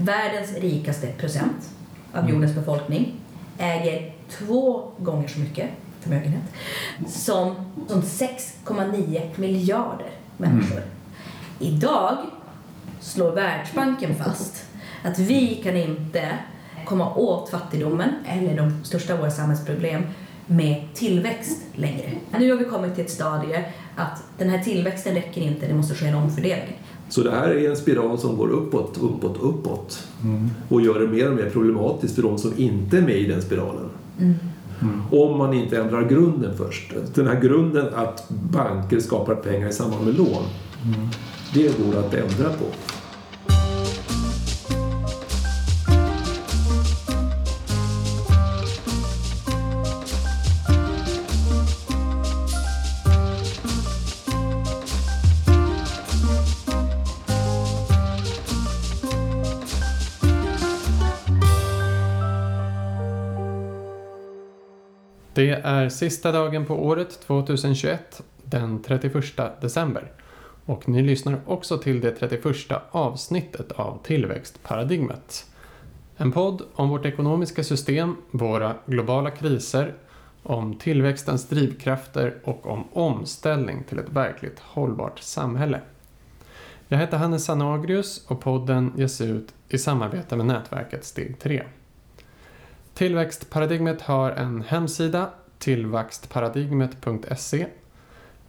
världens rikaste procent av jordens befolkning äger två gånger så mycket förmögenhet som, som 6,9 miljarder människor. Idag slår Världsbanken fast att vi kan inte komma åt fattigdomen eller de största av våra samhällsproblem med tillväxt längre. Nu har vi kommit till ett stadie att den här tillväxten räcker inte, det måste ske en omfördelning. Så det här är en spiral som går uppåt, uppåt, uppåt och gör det mer och mer problematiskt för de som inte är med i den spiralen. Om man inte ändrar grunden först. Den här grunden att banker skapar pengar i samband med lån. Det går att ändra på. Det är sista dagen på året 2021, den 31 december. Och ni lyssnar också till det 31 avsnittet av Tillväxtparadigmet. En podd om vårt ekonomiska system, våra globala kriser, om tillväxtens drivkrafter och om omställning till ett verkligt hållbart samhälle. Jag heter Hannes Sanagrius och podden ges ut i samarbete med nätverket Steg 3. Tillväxtparadigmet har en hemsida, tillväxtparadigmet.se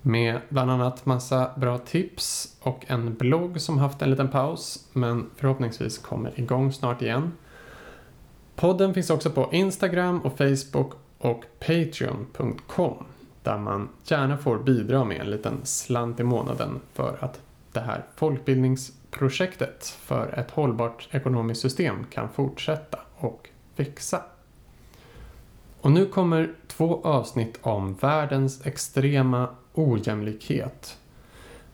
med bland annat massa bra tips och en blogg som haft en liten paus men förhoppningsvis kommer igång snart igen. Podden finns också på Instagram och Facebook och Patreon.com där man gärna får bidra med en liten slant i månaden för att det här folkbildningsprojektet för ett hållbart ekonomiskt system kan fortsätta och växa. Och nu kommer två avsnitt om världens extrema ojämlikhet.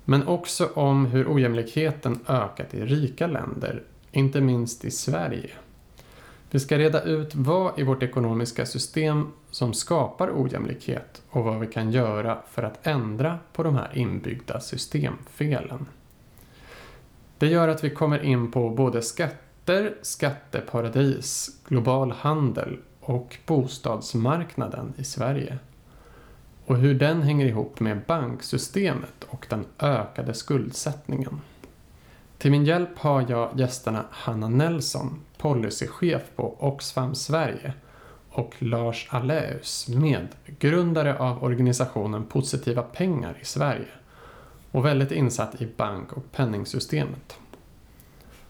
Men också om hur ojämlikheten ökat i rika länder, inte minst i Sverige. Vi ska reda ut vad i vårt ekonomiska system som skapar ojämlikhet och vad vi kan göra för att ändra på de här inbyggda systemfelen. Det gör att vi kommer in på både skatter, skatteparadis, global handel och bostadsmarknaden i Sverige. Och hur den hänger ihop med banksystemet och den ökade skuldsättningen. Till min hjälp har jag gästerna Hanna Nelson, policychef på Oxfam Sverige och Lars Alläus, medgrundare av organisationen Positiva Pengar i Sverige och väldigt insatt i bank och penningsystemet.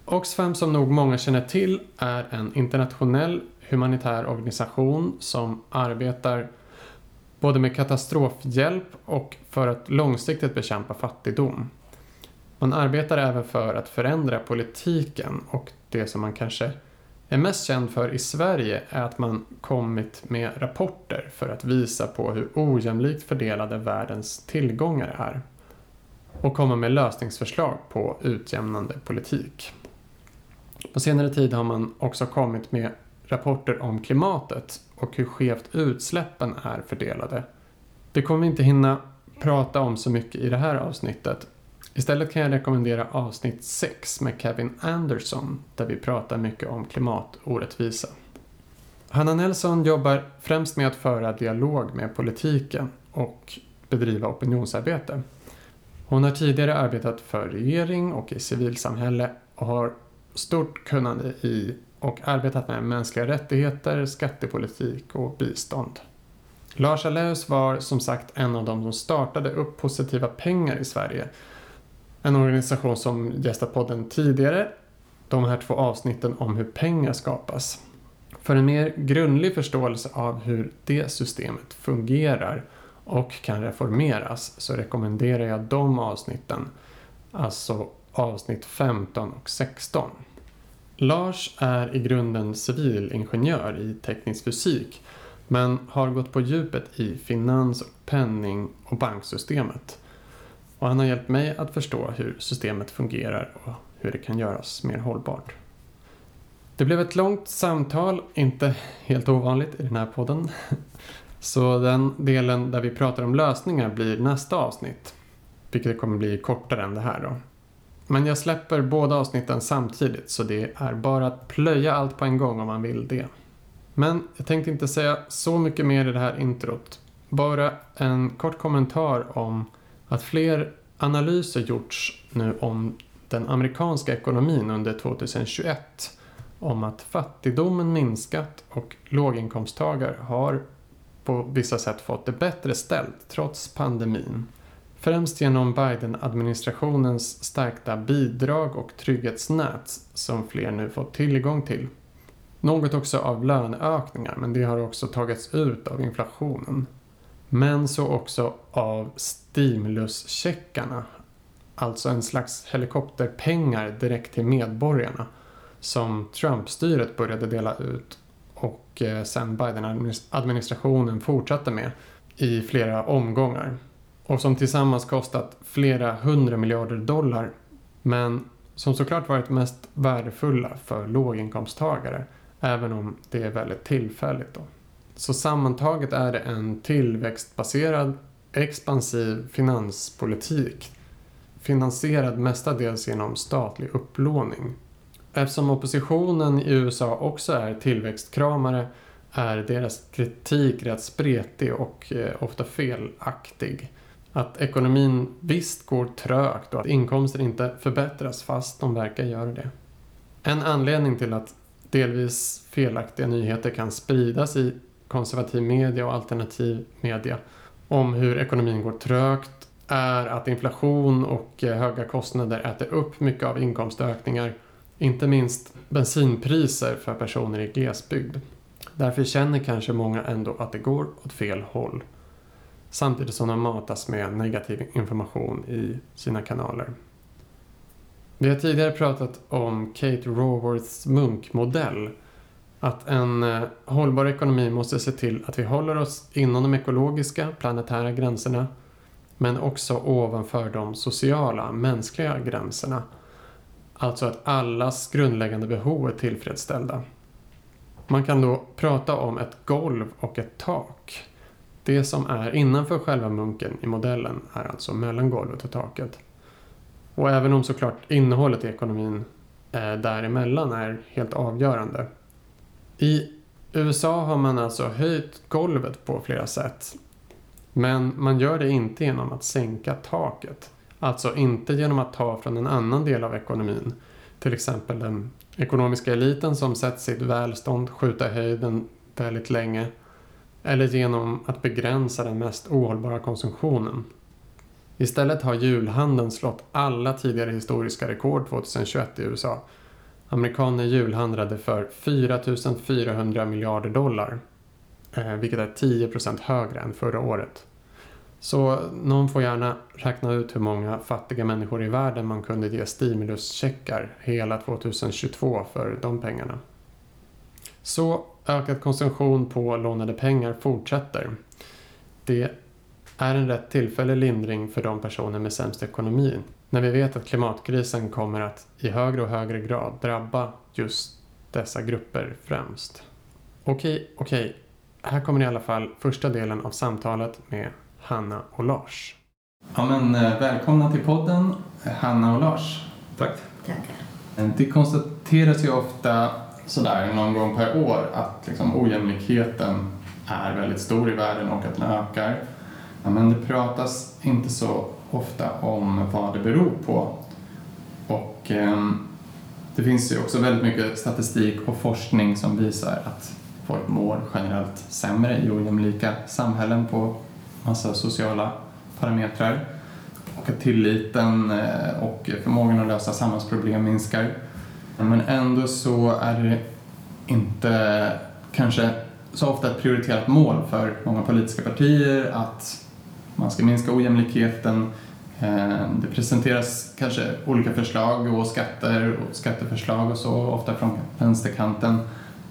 Oxfam som nog många känner till är en internationell humanitär organisation som arbetar både med katastrofhjälp och för att långsiktigt bekämpa fattigdom. Man arbetar även för att förändra politiken och det som man kanske är mest känd för i Sverige är att man kommit med rapporter för att visa på hur ojämlikt fördelade världens tillgångar är och komma med lösningsförslag på utjämnande politik. På senare tid har man också kommit med rapporter om klimatet och hur skevt utsläppen är fördelade. Det kommer vi inte hinna prata om så mycket i det här avsnittet. Istället kan jag rekommendera avsnitt 6 med Kevin Anderson där vi pratar mycket om klimatorättvisa. Hanna Nelson jobbar främst med att föra dialog med politiken och bedriva opinionsarbete. Hon har tidigare arbetat för regering och i civilsamhälle och har stort kunnande i och arbetat med mänskliga rättigheter, skattepolitik och bistånd. Lars Alläus var som sagt en av de som startade upp Positiva Pengar i Sverige. En organisation som gästat podden tidigare. De här två avsnitten om hur pengar skapas. För en mer grundlig förståelse av hur det systemet fungerar och kan reformeras så rekommenderar jag de avsnitten. Alltså avsnitt 15 och 16. Lars är i grunden civilingenjör i teknisk fysik men har gått på djupet i finans, penning och banksystemet. Och han har hjälpt mig att förstå hur systemet fungerar och hur det kan göras mer hållbart. Det blev ett långt samtal, inte helt ovanligt i den här podden. Så den delen där vi pratar om lösningar blir nästa avsnitt. Vilket kommer bli kortare än det här då. Men jag släpper båda avsnitten samtidigt så det är bara att plöja allt på en gång om man vill det. Men jag tänkte inte säga så mycket mer i det här introt. Bara en kort kommentar om att fler analyser gjorts nu om den amerikanska ekonomin under 2021 om att fattigdomen minskat och låginkomsttagare har på vissa sätt fått det bättre ställt trots pandemin. Främst genom Biden-administrationens stärkta bidrag och trygghetsnät som fler nu fått tillgång till. Något också av löneökningar men det har också tagits ut av inflationen. Men så också av stimuluscheckarna. Alltså en slags helikopterpengar direkt till medborgarna som Trump-styret började dela ut och eh, sen Biden-administrationen fortsatte med i flera omgångar. Och som tillsammans kostat flera hundra miljarder dollar men som såklart varit mest värdefulla för låginkomsttagare även om det är väldigt tillfälligt. Då. Så sammantaget är det en tillväxtbaserad expansiv finanspolitik finansierad mestadels genom statlig upplåning. Eftersom oppositionen i USA också är tillväxtkramare är deras kritik rätt spretig och eh, ofta felaktig. Att ekonomin visst går trögt och att inkomster inte förbättras fast de verkar göra det. En anledning till att delvis felaktiga nyheter kan spridas i konservativ media och alternativ media om hur ekonomin går trögt är att inflation och eh, höga kostnader äter upp mycket av inkomstökningar. Inte minst bensinpriser för personer i glesbygd. Därför känner kanske många ändå att det går åt fel håll. Samtidigt som de matas med negativ information i sina kanaler. Vi har tidigare pratat om Kate Raworths munkmodell. Att en eh, hållbar ekonomi måste se till att vi håller oss inom de ekologiska, planetära gränserna men också ovanför de sociala, mänskliga gränserna. Alltså att allas grundläggande behov är tillfredsställda. Man kan då prata om ett golv och ett tak. Det som är innanför själva munken i modellen är alltså mellan golvet och taket. Och även om såklart innehållet i ekonomin eh, däremellan är helt avgörande. I USA har man alltså höjt golvet på flera sätt. Men man gör det inte genom att sänka taket. Alltså inte genom att ta från en annan del av ekonomin. Till exempel den ekonomiska eliten som sett sitt välstånd skjuta i höjden väldigt länge. Eller genom att begränsa den mest ohållbara konsumtionen. Istället har julhandeln slått alla tidigare historiska rekord 2021 i USA. Amerikaner julhandlade för 4 400 miljarder dollar. Eh, vilket är 10% högre än förra året. Så någon får gärna räkna ut hur många fattiga människor i världen man kunde ge stimuluscheckar hela 2022 för de pengarna. Så ökad konsumtion på lånade pengar fortsätter. Det är en rätt tillfällig lindring för de personer med sämst ekonomi när vi vet att klimatkrisen kommer att i högre och högre grad drabba just dessa grupper främst. Okej, okej. Här kommer i alla fall första delen av samtalet med Hanna och Lars. Ja, men, eh, välkomna till podden, Hanna och Lars. Tack. Tackar. Eh, det konstateras ju ofta sådär någon gång per år att liksom, ojämlikheten är väldigt stor i världen och att den ökar. Ja, men det pratas inte så ofta om vad det beror på. Och eh, det finns ju också väldigt mycket statistik och forskning som visar att folk mår generellt sämre i ojämlika samhällen på massa sociala parametrar och att tilliten eh, och förmågan att lösa samhällsproblem minskar. Men ändå så är det inte kanske så ofta ett prioriterat mål för många politiska partier att man ska minska ojämlikheten. Eh, det presenteras kanske olika förslag och skatter och skatteförslag och så, ofta från vänsterkanten,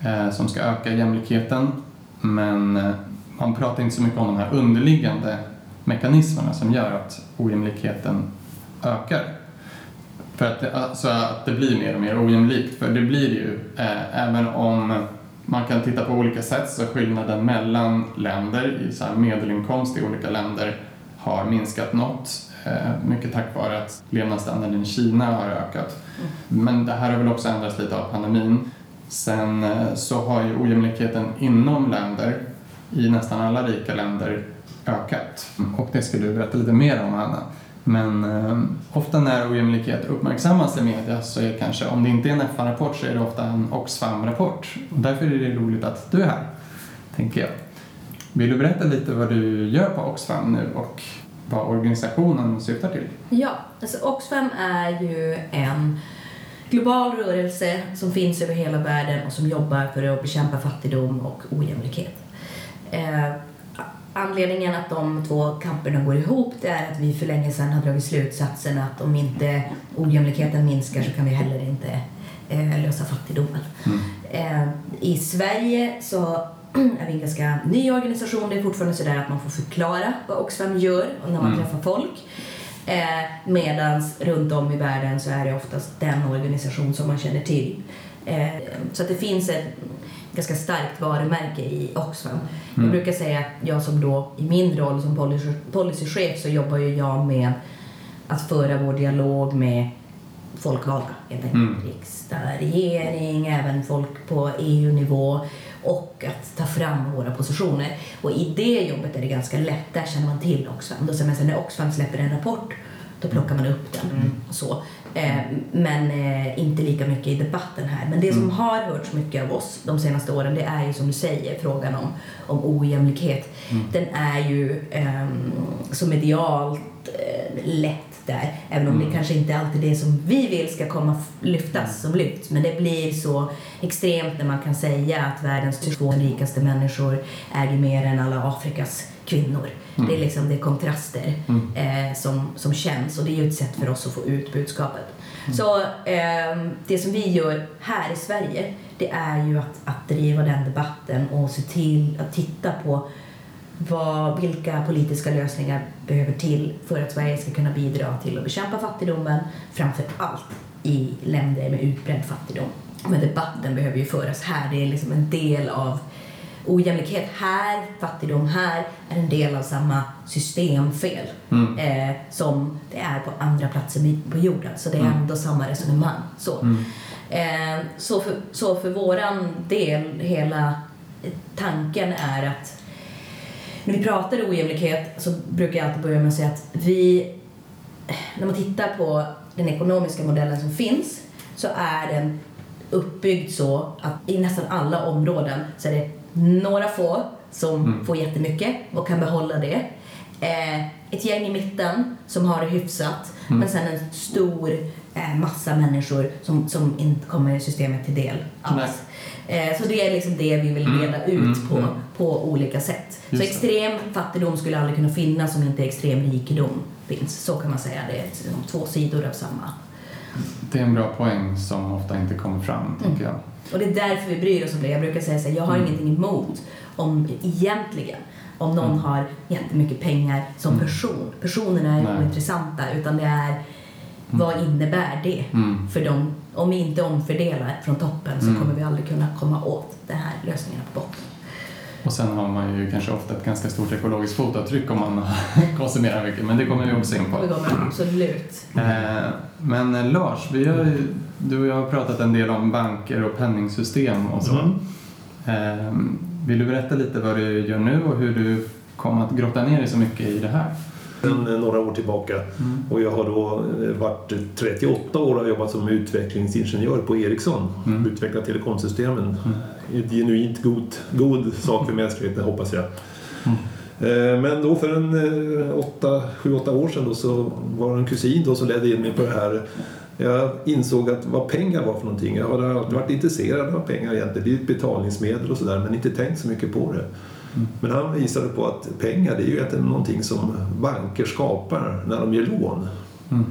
eh, som ska öka jämlikheten. Men eh, man pratar inte så mycket om de här underliggande mekanismerna som gör att ojämlikheten ökar. För att det, alltså att det blir mer och mer ojämlikt, för det blir ju, eh, även om man kan titta på olika sätt så skillnaden mellan länder i så medelinkomst i olika länder har minskat något. eh, mycket tack vare att levnadsstandarden i Kina har ökat. Men det här har väl också ändrats lite av pandemin. Sen eh, så har ju ojämlikheten inom länder, i nästan alla rika länder, ökat. Och det ska du berätta lite mer om, Anna. Men eh, ofta när ojämlikhet uppmärksammas i media så är det kanske, om det inte är en FN-rapport så är det ofta en Oxfam-rapport. Och därför är det roligt att du är här, tänker jag. Vill du berätta lite vad du gör på Oxfam nu och vad organisationen syftar till? Ja, alltså Oxfam är ju en global rörelse som finns över hela världen och som jobbar för att bekämpa fattigdom och ojämlikhet. Eh, Anledningen att de två kamperna går ihop det är att vi för länge sedan har dragit slutsatsen att om inte ojämlikheten minskar så kan vi heller inte eh, lösa fattigdomen. Mm. Eh, I Sverige så är vi en ganska ny organisation. Det är fortfarande sådär att man får förklara vad Oxfam gör när man Mm. träffar folk. Eh, Medan runt om i världen så är det oftast den organisation som man känner till. Eh, så att det finns ett ganska starkt varumärke i Oxfam. Jag Mm. brukar säga att jag som då i min roll som policy, policychef så jobbar ju jag med att föra vår dialog med folkvalda, helt enkelt. Mm. Riksdag, regering, även folk på EU-nivå och att ta fram våra positioner. Och i det jobbet är det ganska lätt, där känner man till Oxfam. Då säger man så när Oxfam släpper en rapport, då plockar man upp den. Och så. Eh, men eh, inte lika mycket i debatten här. Men det som har hörts mycket av oss de senaste åren, det är ju som du säger frågan om, om ojämlikhet. Den är ju ehm, så medialt eh, lätt där. Även om det kanske inte alltid är det som vi vill ska komma lyftas som lyfts. Men det blir så extremt när man kan säga att världens 22 rikaste människor äger mer än alla Afrikas kvinnor. Det är liksom det är kontraster eh, som, som känns och det är ju ett sätt för oss att få ut budskapet. Så eh, det som vi gör här i Sverige det är ju att, att driva den debatten och se till att titta på vad, vilka politiska lösningar behöver till för att Sverige ska kunna bidra till att bekämpa fattigdomen, framför allt i länder med utbredd fattigdom. Men debatten behöver ju föras här. Det är liksom en del av ojämlikhet här, fattigdom här, är en del av samma systemfel Mm. eh, som det är på andra platser på jorden. Så det är Mm. ändå samma resonemang. Så. Mm. Eh, så, för, så för våran del, hela tanken är att när vi pratar ojämlikhet så brukar jag alltid börja med att säga att vi, när man tittar på den ekonomiska modellen som finns så är den uppbyggd så att i nästan alla områden så är det några få som Mm. får jättemycket och kan behålla det. Eh, ett gäng i mitten som har det hyfsat Mm. men sen en stor eh, massa människor som, som inte kommer systemet till del alls. Eh, så det är liksom det vi vill reda ut Mm, på, mm. på olika sätt. Just så det. extrem fattigdom skulle aldrig kunna finnas om inte extrem rikedom finns. Så kan man säga. Det är liksom två sidor av samma. Det är en bra poäng som ofta inte kommer fram, tycker jag. Och det är därför vi bryr oss om det. Jag brukar säga så här, jag har Mm. ingenting emot om egentligen om någon Mm. har jättemycket pengar som Mm. person. Personerna är Nej. ointressanta utan det är vad innebär det Mm. för dem? Om vi inte omfördelar från toppen så Mm. kommer vi aldrig kunna komma åt den här lösningen på botten. Och sen har man ju kanske ofta ett ganska stort ekologiskt fotavtryck om man konsumerar mycket, men det kommer vi också in på. Det kommer absolut. Eh, Men eh, Lars, vi har ju, du och jag har pratat en del om banker och penningsystem och så. Mm. Eh, Vill du berätta lite vad du gör nu och hur du kom att grotta ner dig så mycket i det här? Sedan eh, några år tillbaka. Och jag har då eh, varit 38 år och jobbat som utvecklingsingenjör på Ericsson. Mm. Utvecklat telekomsystemen. Ett genuint god, god sak för mänskligheten hoppas jag. Eh, Men då för en 7-8 år sedan då så var det en kusin då som ledde in mig på det här. Jag insåg att vad pengar var för någonting. Jag hade alltid varit intresserad av pengar egentligen. Det är ett betalningsmedel och sådär men inte tänkt så mycket på det. Men han visade på att pengar det är ju egentligen någonting som banker skapar när de ger lån. Mm.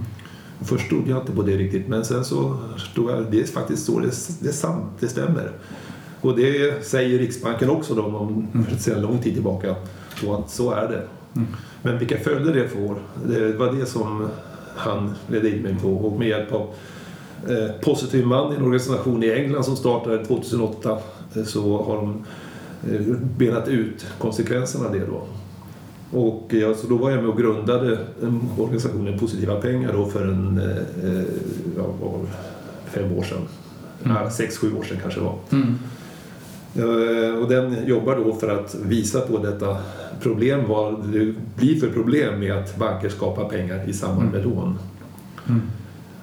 Först stod jag inte på det riktigt men sen så stod jag, det är faktiskt så, det, det är sant, det stämmer. Och det säger Riksbanken också då, om, sedan lång tid tillbaka, så att så är det. Mm. Men vilka följder det får, det var det som han ledde in mig på och med hjälp av eh, Positive Money, en organisation i England som startade 2008, eh, så har de eh, benat ut konsekvenserna av det då. Och ja, så då var jag med och grundade organisationen Positiva pengar då för en, eh, ja, fem år sedan. Mm. Ja, sex, sju år sedan kanske det var. Mm. Eh, Och den jobbar då för att visa på detta problem, vad det blir för problem med att banker skapar pengar i samband med lån. Mm.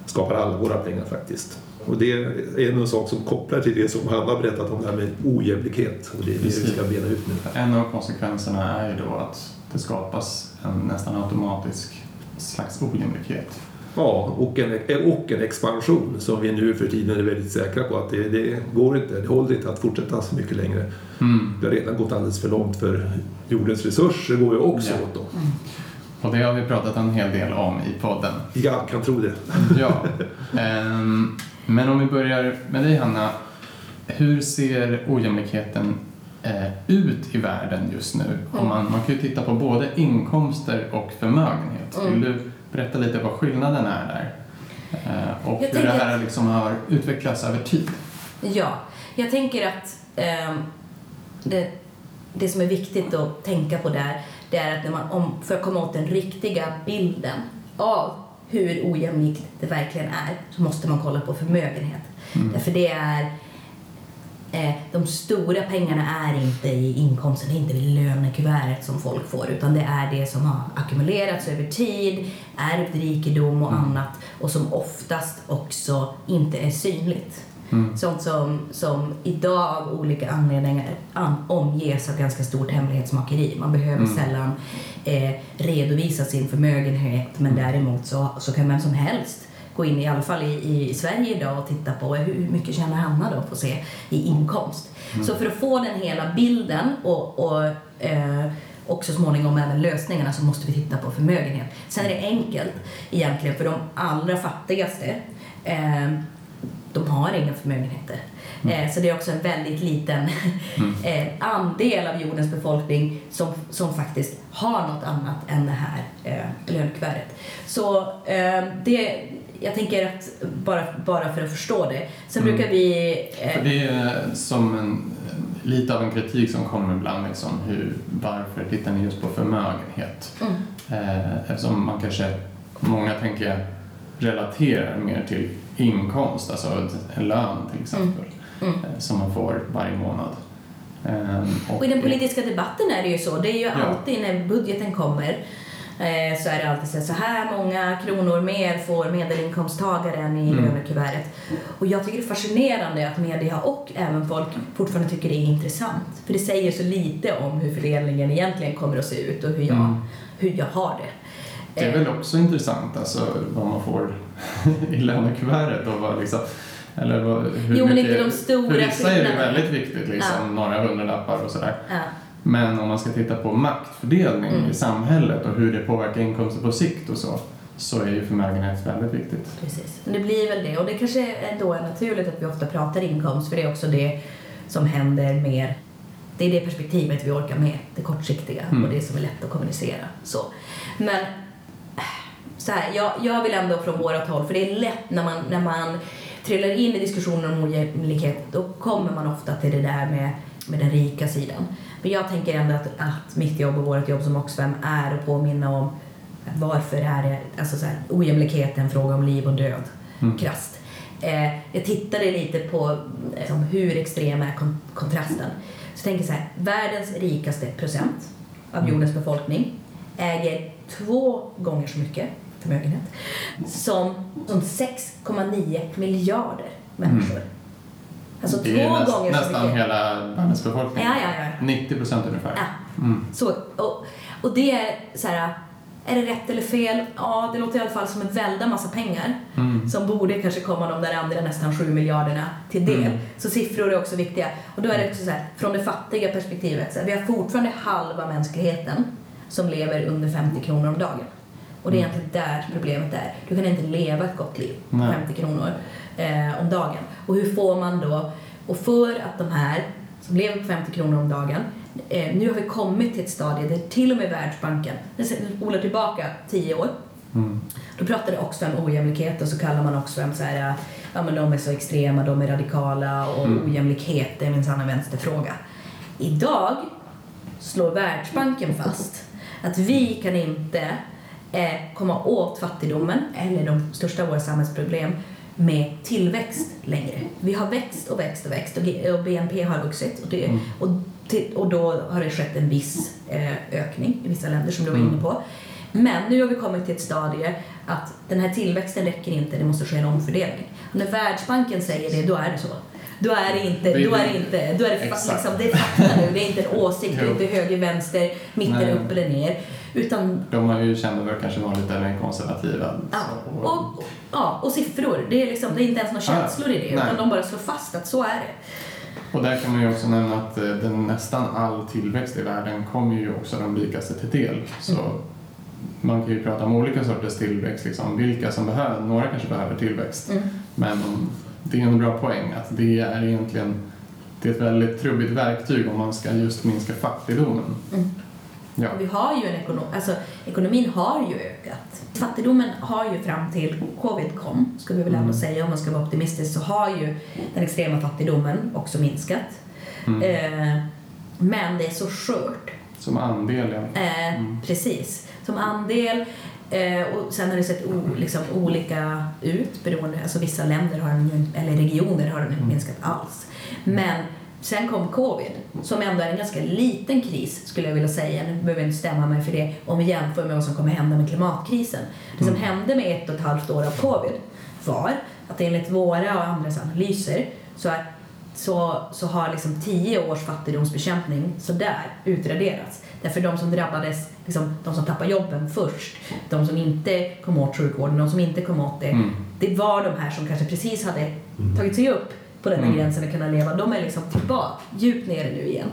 Skapar alla våra pengar faktiskt. Och det är en sak som kopplar till det som Hanna har berättat om det här med ojämlikhet. Och det är det vi ska bena ut nu. En av konsekvenserna är ju då att det skapas en nästan automatisk slags ojämlikhet. Ja, och en, och en expansion som vi nu för tiden är väldigt säkra på att det, det går inte, det håller inte att fortsätta så mycket längre. Mm. Det har redan gått alldeles för långt för jordens resurser går ju också Ja. åt då. Och det har vi pratat en hel del om i podden. Jag kan tro det. Ja. Ehm, men om vi börjar med dig Hanna. Hur ser ojämlikheten eh, ut i världen just nu? Om man, man kan ju titta på både inkomster och förmögenhet. Vill Mm. du berätta lite vad skillnaden är där? Eh, och Jag hur det här liksom har utvecklats över tid? Ja, jag tänker att ehm, det, det som är viktigt att tänka på där, det är att när man, om, för att komma åt den riktiga bilden av hur ojämlikt det verkligen är, så måste man kolla på förmögenhet. Därför det är eh, de stora pengarna är inte i inkomsten, det är inte i lönekuvertet som folk får, utan det är det som har ackumulerats över tid, ärvd rikedom och annat, och som oftast också inte är synligt. Mm. Sånt som, som idag av olika anledningar an, omges av ganska stort hemlighetsmakeri. Man behöver Mm. sällan eh, redovisa sin förmögenhet men däremot så, så kan vem som helst gå in, i alla fall i, i Sverige idag och titta på hur mycket tjänar Hanna då på se i inkomst. Så för att få den hela bilden och, och eh, och så småningom även lösningarna så måste vi titta på förmögenhet. Sen är det enkelt egentligen för de allra fattigaste eh, de har inga förmögenheter. Eh, så det är också en väldigt liten eh, andel av jordens befolkning som, som faktiskt har något annat än det här eh, lönekuvertet. Så eh, det, jag tänker att bara, bara för att förstå det. Sen Mm. brukar vi... Eh, För det är som en, lite av en kritik som kommer ibland. Liksom, hur, varför tittar ni just på förmögenhet? mm, Eh, eftersom man kanske, många tänker jag, relaterar mer till inkomst, alltså en lön till exempel, mm. eh, som man får varje månad. Eh, Och i den politiska debatten är det ju så. Det är ju Ja. alltid när budgeten kommer eh, så är det alltid så här, så här många kronor mer får medelinkomsttagaren i Mm. lönekuvertet. Och jag tycker det är fascinerande att media och även folk fortfarande tycker det är intressant. För det säger så lite om hur fördelningen egentligen kommer att se ut och hur jag, Mm. hur jag har det. Det är väl också intressant alltså, vad man får i lönekuvertet och vad liksom, eller vad, hur Jo, men mycket, inte de stora För vissa är det väldigt viktigt, liksom, några hundralappar och sådär. Ja. Men om man ska titta på maktfördelning Mm. i samhället och hur det påverkar inkomster på sikt och så, så är ju förmögenhet väldigt viktigt. Precis. Men det blir väl det. Och det kanske ändå är naturligt att vi ofta pratar inkomst för det är också det som händer mer. Det är det perspektivet vi orkar med, det kortsiktiga Mm. och det som är lätt att kommunicera. Så. Men så här, jag, jag vill ändå från vårat håll, för det är lätt när man, när man trillar in i diskussioner om ojämlikhet, då kommer man ofta till det där med, med den rika sidan. Men jag tänker ändå att, att mitt jobb och vårt jobb som Oxfam är att påminna om varför är det, alltså så här, ojämlikhet är en fråga om liv och död, Mm. krasst. Eh, jag tittade lite på eh, som hur extrem är kon- kontrasten. Så tänker så här, världens rikaste procent av Mm. jordens befolkning äger två gånger så mycket förmögenhet som, som 6,9 miljarder människor. Mm. Är två näst, gånger så nästan mycket. hela världens befolkning. Ja, ja, ja. 90 procent ungefär. Ja. Mm. Så, och, och det är så här, är det rätt eller fel? Ja, det låter i alla fall som en väldig massa pengar Mm. som borde kanske komma de där andra nästan 7 miljarderna till del. Mm. Så siffror är också viktiga. Och då är det också så här, från det fattiga perspektivet, så här, vi har fortfarande halva mänskligheten som lever under 50 kronor om dagen. Och det är egentligen där problemet är. Du kan inte leva ett gott liv på Nej. 50 kronor eh, om dagen. Och hur får man då, och för att de här som lever på 50 kronor om dagen, eh, nu har vi kommit till ett stadie där till och med Världsbanken, den spolar tillbaka 10 år, Mm. då pratade Oxfam ojämlikhet och så kallar man Oxfam så här, ja men de är så extrema, de är radikala och Mm. ojämlikhet är minsann en vänsterfråga. Idag slår Världsbanken fast Att vi kan inte eh, komma åt fattigdomen eller de största av våra samhällsproblem med tillväxt längre. Vi har växt och växt och växt och, BNP har vuxit och, det, Mm. och, till, och då har det skett en viss eh, ökning i vissa länder som du var inne på. Men nu har vi kommit till ett stadie att den här tillväxten räcker inte, det måste ske en omfördelning. Och när Världsbanken säger det, då är det så. Då är det inte, då är det inte, då är det, fa- liksom, det är fakta nu, det är inte en åsikt, det är inte höger, vänster, mitten, upp eller ner. Utan De har ju kända för kanske vara lite mer konservativa. Ja, så- och, ja, och siffror. Det är, liksom, det är inte ens några Ja, känslor i det, nej. utan de bara slår fast att så är det. Och där kan man ju också nämna att eh, den, nästan all tillväxt i världen kommer ju också de rikaste till del. Så Mm. man kan ju prata om olika sorters tillväxt, liksom, vilka som behöver, några kanske behöver tillväxt. Mm. Men det är en bra poäng att det är egentligen det är ett väldigt trubbigt verktyg om man ska just minska fattigdomen. Mm. Ja. Vi har ju en ekonom, alltså, ekonomin har ju ökat. Fattigdomen har ju fram till covid kom, skulle vi väl ändå Mm. säga om man ska vara optimistisk, så har ju den extrema fattigdomen också minskat. Mm. Eh, men det är så skört. Som andel fall. Eh, Mm. Precis. Som andel. Eh, och sen har det sett o, liksom, olika ut beroende, alltså vissa länder har eller regioner har den inte Mm. minskat alls. Men sen kom covid, som ändå är en ganska liten kris skulle jag vilja säga. Nu behöver jag inte stämma mig för det om vi jämför med vad som kommer hända med klimatkrisen. Det som Mm. hände med ett och ett halvt år av covid var att enligt våra och andras analyser så är så, så har liksom tio års fattigdomsbekämpning sådär utraderats. Därför de som drabbades, liksom, de som tappade jobben först, de som inte kom åt sjukvården, de som inte kom åt det, Mm. det var de här som kanske precis hade tagit sig upp på den här Mm. gränsen och kunnat leva. De är liksom tillbaka, djupt nere nu igen.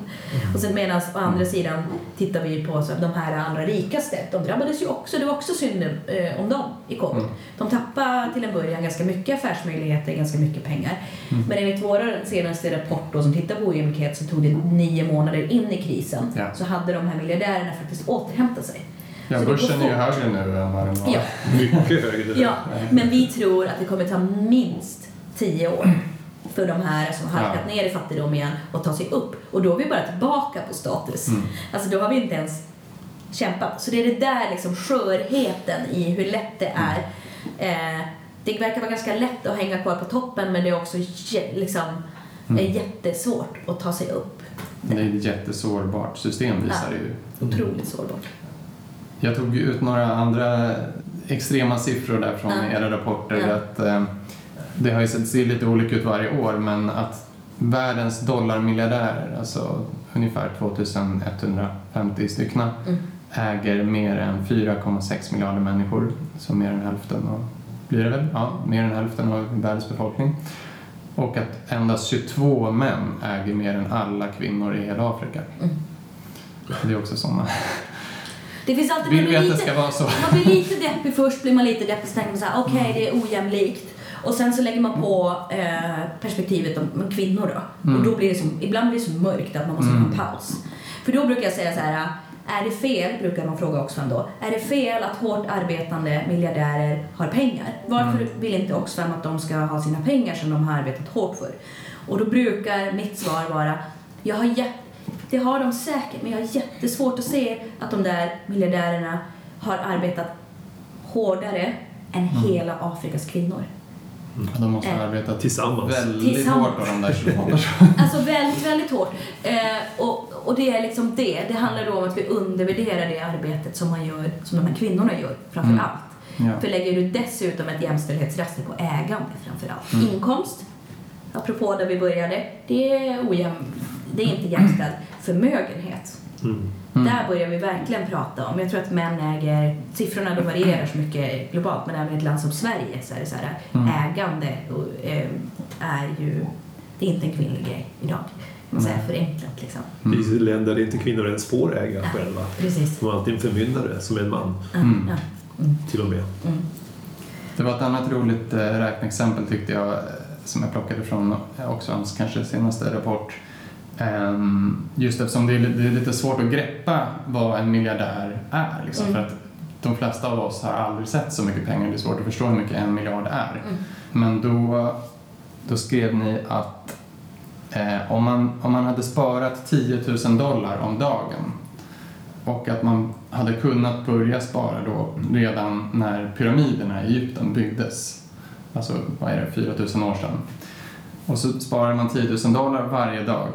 Och sen medan å andra sidan tittar vi på så att de här allra rikaste, de drabbades ju också, det var också synd eh, om dem i covid. Mm. De tappade till en början ganska mycket affärsmöjligheter, ganska mycket pengar. Mm. Men enligt vår senaste rapport då, som tittar på ojämlikhet så tog det nio månader in i krisen Ja. så hade de här miljardärerna faktiskt återhämtat sig. Ja, Så börsen är ju högre nu än vad den var. Ja. Mycket högre. Ja, men vi tror att det kommer ta minst tio år för de här som har halkat Ja. ner i fattigdom igen att ta sig upp. Och då är vi bara tillbaka på status. Mm. Alltså då har vi inte ens kämpat. Så det är det där liksom skörheten i hur lätt det är. Eh, det verkar vara ganska lätt att hänga kvar på toppen men det är också liksom, Mm. är jättesvårt att ta sig upp. Det är ett jättesårbart system visar det ju. Otroligt sårbart. Jag tog ut några andra extrema siffror där från Ja. era rapporter. Ja. Att, eh, det har ju sett ser lite olika ut varje år men att världens dollarmiljardärer, alltså ungefär 2150 styckna, Mm. äger mer än 4,6 miljarder människor, så mer än hälften av, blir det väl? Ja, mer än hälften av världens befolkning. Och att endast 22 män äger mer än alla kvinnor i hela Afrika. Mm. Det är också sådana. Det finns alltid Vill vi att det lite, ska vara så? Man blir lite deppig först, blir man lite deppig, så tänker man så här, okej Mm. det är ojämlikt. Och sen så lägger man på eh, perspektivet om, om kvinnor då. Mm. Och då blir det så, ibland blir det så mörkt att man måste Mm. ta en paus. För då brukar jag säga så här, är det fel, brukar man fråga Oxfam då, är det fel att hårt arbetande miljardärer har pengar? Varför Mm. vill inte Oxfam att de ska ha sina pengar som de har arbetat hårt för? Och då brukar mitt svar vara, jag har det har de säkert, men jag har jättesvårt att se att de där miljardärerna har arbetat hårdare än Mm. hela Afrikas kvinnor. De måste ha Eh, arbetat Tillsammans. väldigt Tillsammans. hårt av de där 22 Alltså väldigt, väldigt hårt. Eh, och, och det är liksom det. Det handlar då om att vi undervärderar det arbetet som man gör, som de här kvinnorna gör framför Mm. allt. Ja. För lägger du dessutom ett jämställdhetsraster på ägande framför allt. Mm. Inkomst, apropå där vi började, det är ojäm, det är inte jämställd. Förmögenhet, Mm. Mm. Där börjar vi verkligen prata om. Jag tror att män äger, siffrorna då varierar så mycket globalt, men även i ett land som Sverige så är det så här, Mm. ägande och, eh, är ju, det är inte en kvinnlig grej idag. Man säger Nej. förenklat liksom. Det finns länder där inte kvinnor ens får äga själva. Precis. De har alltid en förmyndare som en man Ja, Mm. ja. Mm. till och med. Mm. Det var ett annat roligt eh, räkneexempel tyckte jag eh, som jag plockade från eh, Oxfams kanske senaste rapport. Ehm, Just eftersom det är, li- det är lite svårt att greppa vad en miljardär är. Liksom, Mm. För att de flesta av oss har aldrig sett så mycket pengar. Det är svårt att förstå hur mycket en miljard är. Mm. Men då, då skrev ni att eh, om, man, om man hade sparat 10 000 dollar om dagen och att man hade kunnat börja spara då redan när pyramiderna i Egypten byggdes. Alltså, vad är det, 4000 år sedan. Och så sparar man 10 000 dollar varje dag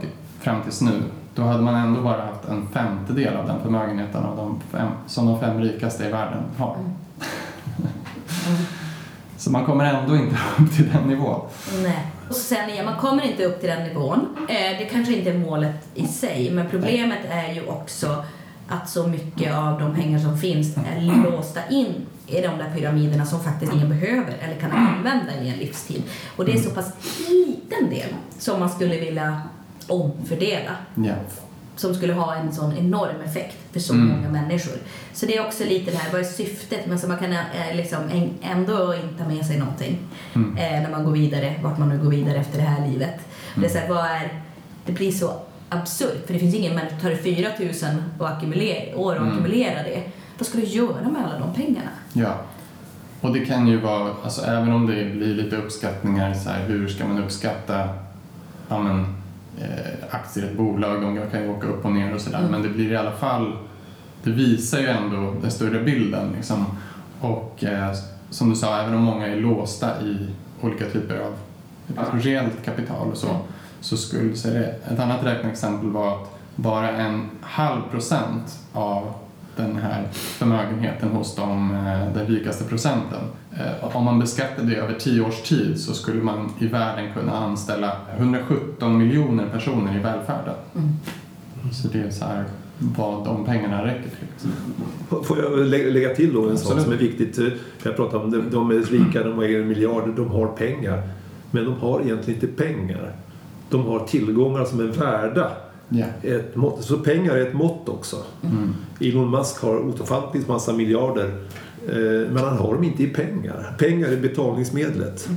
fram tills nu. Då hade man ändå bara haft en femtedel av den förmögenheten av de fem, som de fem rikaste i världen har. Mm. Så man kommer ändå inte upp till den nivån. Nej. Och sen igen, man kommer inte upp till den nivån. Eh, det kanske inte är målet i sig, men problemet är ju också att så mycket av de pengar som finns är låsta in i de där pyramiderna som faktiskt ingen behöver eller kan använda i en livstid. Och det är så pass liten del som man skulle vilja omfördela Ja. som skulle ha en sån enorm effekt för så Mm. många människor. Så det är också lite det här, vad är syftet? Men så man kan eh, liksom ändå inte ta med sig någonting Mm. eh, när man går vidare, vart man nu går vidare efter det här livet. Det, är så här, vad är, det blir så absurt, för det finns ingen människa, tar det 4 000 och år att Mm. ackumulera det, vad ska du göra med alla de pengarna? Ja. Och det kan ju vara, alltså även om det blir lite uppskattningar, så här, hur ska man uppskatta ja, men, Eh, aktier i ett bolag, de kan ju åka upp och ner och sådär, Mm. men det blir i alla fall, det visar ju ändå den större bilden liksom. Och eh, som du sa, även om många är låsta i olika typer av alltså, reellt kapital och så, Mm. så skulle, så är det, ett annat räkneexempel var att bara en halv procent av den här förmögenheten hos de, eh, den rikaste procenten. Eh, Om man beskattade det över tio års tid så skulle man i världen kunna anställa 117 miljoner personer i välfärden. Mm. Så det är så här vad de pengarna räcker till. Får jag lä- lägga till då en sak som är viktigt? Jag pratar om de, de är rika, de äger miljarder, de har pengar. Men de har egentligen inte pengar. De har tillgångar som är värda Ja. ett mått. Så pengar är ett mått också. Mm. Elon Musk har ofantligt massa miljarder. Eh, men han har dem inte i pengar. Pengar är betalningsmedlet.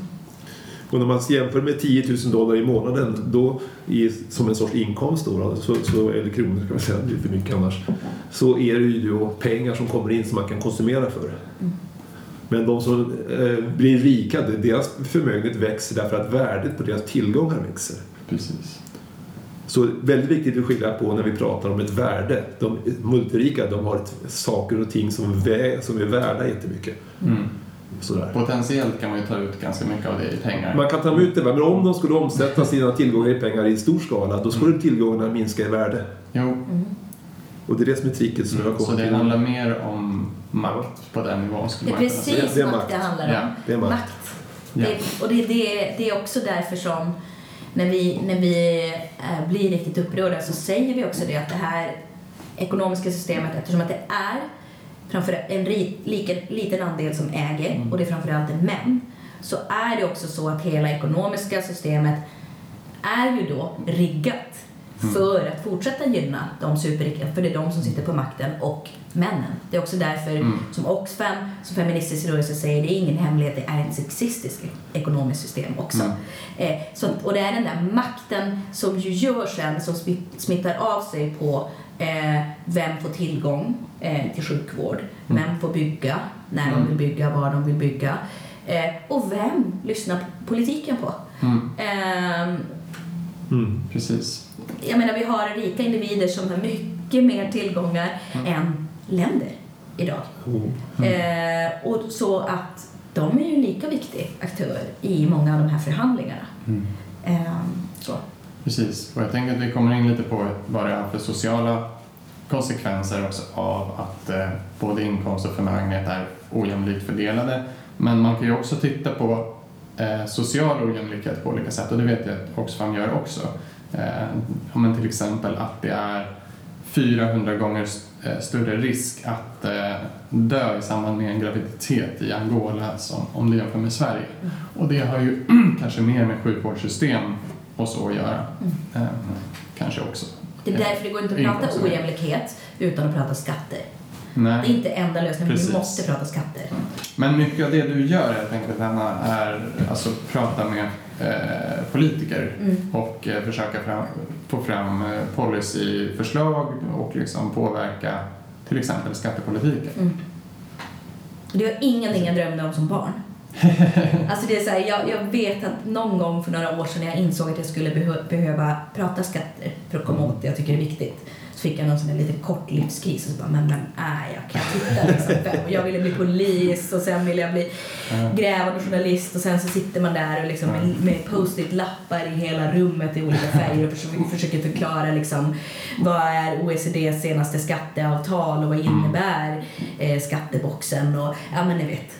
Och när man jämför med 10 000 dollar i månaden då, i, som en sorts inkomst, då, då, så, så, eller kronor ska man säga, det är för mycket annars, så är det ju då pengar som kommer in som man kan konsumera för. Men de som eh, blir rika, deras förmögenhet växer därför att värdet på deras tillgångar växer. Precis. Så väldigt viktigt att skilja på när vi pratar om ett värde. De multirika de har ett, saker och ting som, vä, som är värda jättemycket. Mm. Sådär. Potentiellt kan man ju ta ut ganska mycket av det i pengar. Man kan ta ut det, men om de skulle omsätta sina tillgångar i pengar i stor skala då skulle tillgångarna minska i värde. Jo, Och det är det som är tricket som jag Mm, så kommer det till. handlar mer om makt på den nivån Det är precis Det är makt makt. det handlar om. Ja, det är makt. Ja. Det, och det, det, det är också därför som när vi, när vi eh, blir riktigt upprörda så säger vi också det att det här ekonomiska systemet, eftersom att det är framför en lika, liten andel som äger Mm. och det är framförallt är män, så är det också så att hela ekonomiska systemet är ju då riggat Mm. för att fortsätta gynna de superrika, för det är de som sitter på makten och männen. Det är också därför Mm. som Oxfam, som feministisk rörelse säger, det är ingen hemlighet, det är ett sexistiskt ekonomiskt system också. Mm. Eh, så, och det är den där makten som ju gör sen, som smi- smittar av sig på eh, vem får tillgång eh, till sjukvård, Mm. vem får bygga, när de Mm. vill bygga, var de vill bygga. Eh, och vem lyssnar politiken på? Mm, Mm. precis. jag menar, vi har rika individer som har mycket mer tillgångar Mm. än länder idag. Oh. Eh, och så att de är ju lika viktig aktör i många av de här förhandlingarna. Mm. Ehm, så. Precis, och jag tänker att vi kommer in lite på vad det har för sociala konsekvenser också av att eh, både inkomst och förmögenhet är ojämlikt fördelade. Men man kan ju också titta på eh, social ojämlikhet på olika sätt och det vet jag att Oxfam gör också. Eh, men till exempel att det är 400 gånger eh, större risk att eh, dö i samband med en graviditet i Angola som om det jämför med Sverige. Och det har ju kanske mer med sjukvårdssystem och så att göra. Eh, kanske också. Det är därför det går inte att prata ojämlikhet utan att prata skatter. Det är Nej. inte enda lösningen, Precis. vi måste prata skatter. Men mycket av det du gör helt enkelt Hanna är alltså prata med eh, politiker Mm. och eh, försöka fram, få fram eh, policyförslag och liksom påverka till exempel skattepolitiken. Mm. Det var ingenting jag drömde om som barn. alltså det är så här, jag, jag vet att någon gång för några år sedan när jag insåg att jag skulle behö- behöva prata skatter för att komma åt det jag tycker är viktigt så fick jag någon sån här liten kort livskris och så bara, men vem är jag? Kan jag titta liksom? Och jag ville bli polis och sen ville jag bli grävande journalist och sen så sitter man där och liksom med, med post-it-lappar i hela rummet i olika färger och försöker, försöker förklara liksom vad är OECDs senaste skatteavtal och vad innebär eh, skatteboxen och ja men ni vet.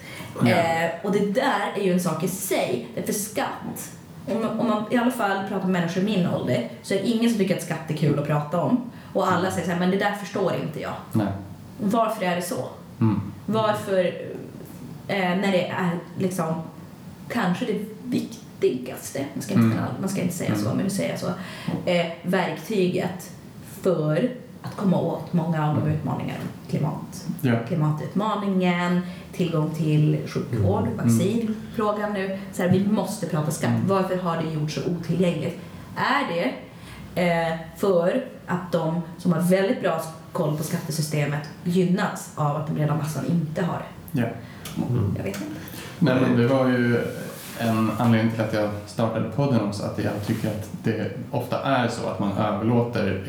Eh, och det där är ju en sak i sig, för skatt om man, om man i alla fall pratar med människor i min ålder så är det ingen som tycker att skatt är kul att prata om. Och alla säger så här, men det där förstår inte jag. Nej. Varför är det så? Mm. Varför, eh, när det är liksom kanske det viktigaste, man ska inte, Mm. man ska inte säga så, Mm. men nu säger jag så, eh, verktyget för att komma åt många av de utmaningar, klimat, Ja. klimatutmaningen, tillgång till sjukvård, Mm. vaccinfrågan nu. Så här, vi måste prata skatt. Mm. Varför har det gjorts så otillgängligt? Är det eh, för att de som har väldigt bra koll på skattesystemet gynnas av att den breda massan inte har det? Ja. Mm. Jag vet inte. Nej, men det var ju en anledning till att jag startade podden också, att jag tycker att det ofta är så att man överlåter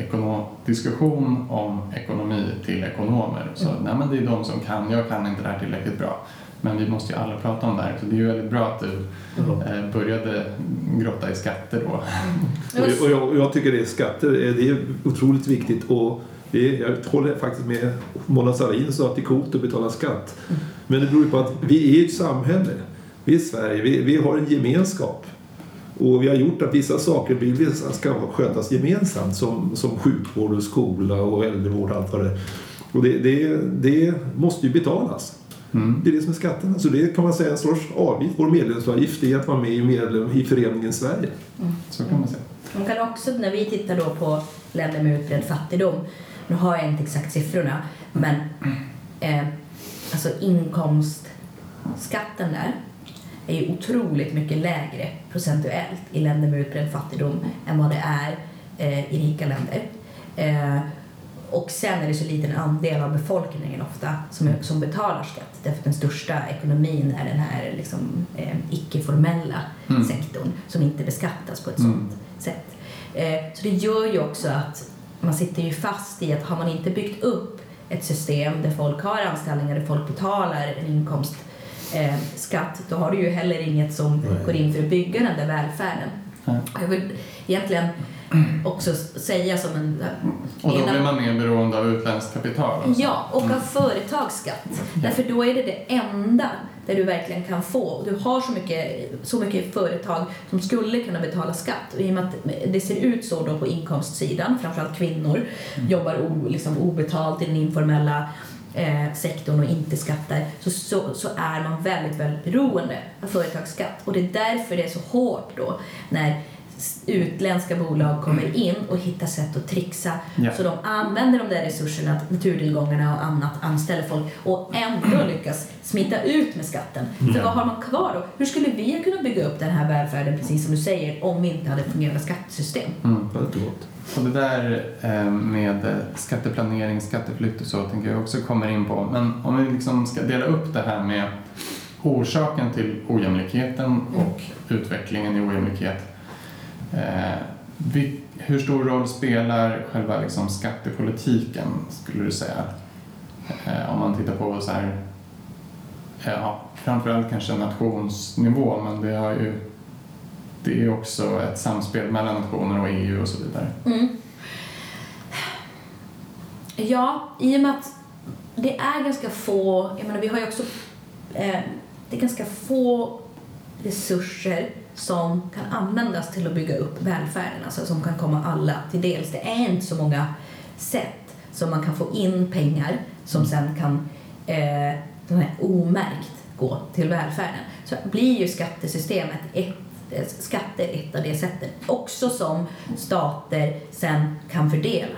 diskussion om ekonomi till ekonomer. Så Mm. nej, men det är de som kan, jag kan inte det här tillräckligt bra. Men vi måste ju alla prata om det här, så det är ju väldigt bra att du eh, började grotta i skatter då. Och, och, jag, och jag tycker det är skatter, eh, det är otroligt viktigt och det är, jag håller faktiskt med Mona Sahlin sa att det är coolt att betala skatt. Men det beror ju på att vi är ett samhälle. Vi är Sverige, vi, vi har en gemenskap. Och vi har gjort att vissa saker vill vi ska skötas gemensamt som, som sjukvård och skola och äldrevård och allt vad det är. Och det, det, det måste ju betalas. Mm. Det är det som är skatterna. Så det kan man säga är en sorts avgift. Vår medlemsavgift är att vara med i, medlem, i föreningen Sverige. Så kan man säga. Man kan också, när vi tittar då på länder med utbredd fattigdom, nu har jag inte exakt siffrorna, men eh, alltså inkomstskatten där är ju otroligt mycket lägre procentuellt i länder med utbredd fattigdom än vad det är eh, i rika länder. Eh, och sen är det så liten andel av befolkningen ofta som, som betalar skatt därför att den största ekonomin är den här liksom, eh, icke-formella Mm. sektorn som inte beskattas på ett Mm. sådant sätt. Eh, så det gör ju också att man sitter ju fast i att har man inte byggt upp ett system där folk har anställningar, där folk betalar en inkomstskatt, eh, skatt, då har du ju heller inget som Nej. går in för att bygga den där välfärden. Jag vill egentligen också säga som en... Och då blir man mer beroende av utländskt kapital också. Ja, och av företagsskatt. Därför då är det det enda där du verkligen kan få. Du har så mycket, så mycket företag som skulle kunna betala skatt. Och i och med att det ser ut så då på inkomstsidan, framförallt kvinnor jobbar o, liksom obetalt i den informella eh, sektorn och inte skattar, så, så, så är man väldigt, väldigt beroende av företagsskatt. Och det är därför det är så hårt då när utländska bolag kommer in och hittar sätt att trixa Ja. så de använder de där resurserna, naturtillgångarna och annat, anställer folk och ändå lyckas smita ut med skatten. Ja. vad har man kvar då? Hur skulle vi kunna bygga upp den här välfärden, precis som du säger, om vi inte hade fungerande skattesystem? Mm. Och det där eh, med eh, skatteplanering, skatteflykt och så tänker jag också kommer in på. Men om vi liksom ska dela upp det här med orsaken till ojämlikheten och utvecklingen i ojämlikhet. Eh, vi, hur stor roll spelar själva liksom skattepolitiken skulle du säga? Eh, om man tittar på så här, eh, ja, framförallt kanske nationsnivå men det har ju det är också ett samspel mellan nationer och EU och så vidare. Mm. Ja, i och med att det är ganska få, jag menar vi har ju också, eh, det är ganska få resurser som kan användas till att bygga upp välfärden, alltså som kan komma alla till del Det är inte så många sätt som man kan få in pengar som sen kan eh, här omärkt gå till välfärden. Så blir ju skattesystemet ett skatter ett av de sätten. Också som stater sen kan fördela.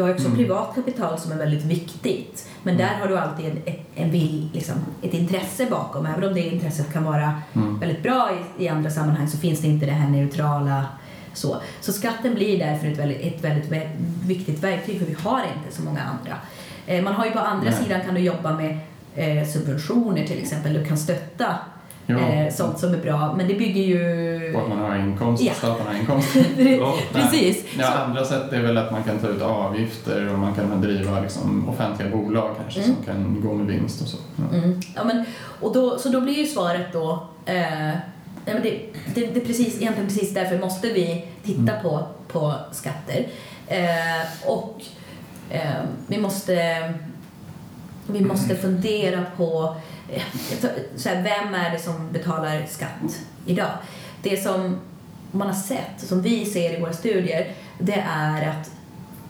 Du har också Mm. privat kapital som är väldigt viktigt. Men där har du alltid en, ett, en vill, liksom, ett intresse bakom. Även om det intresset kan vara Mm. väldigt bra i, i andra sammanhang så finns det inte det här neutrala så. Så skatten blir därför ett väldigt, ett väldigt vä- viktigt verktyg för vi har inte så många andra. Eh, man har ju på andra Nej. sidan kan du jobba med eh, subventioner till exempel. Du kan stötta Jo. eh, sånt som är bra. Men det bygger ju... På att man har inkomst, Ja. staten har inkomst. Ja. Precis. Ja, Så- andra sätt är väl att man kan ta ut avgifter och man kan driva liksom, offentliga bolag kanske Mm. som kan gå med vinst och så. Ja. Mm. Ja, men, och då, så då blir ju svaret då eh, nej, men det, det, det är precis, egentligen precis därför måste vi titta på, på skatter. Eh, och eh, vi måste vi måste fundera på så här, vem är det som betalar skatt idag. Det som man har sett, som vi ser i våra studier, det är att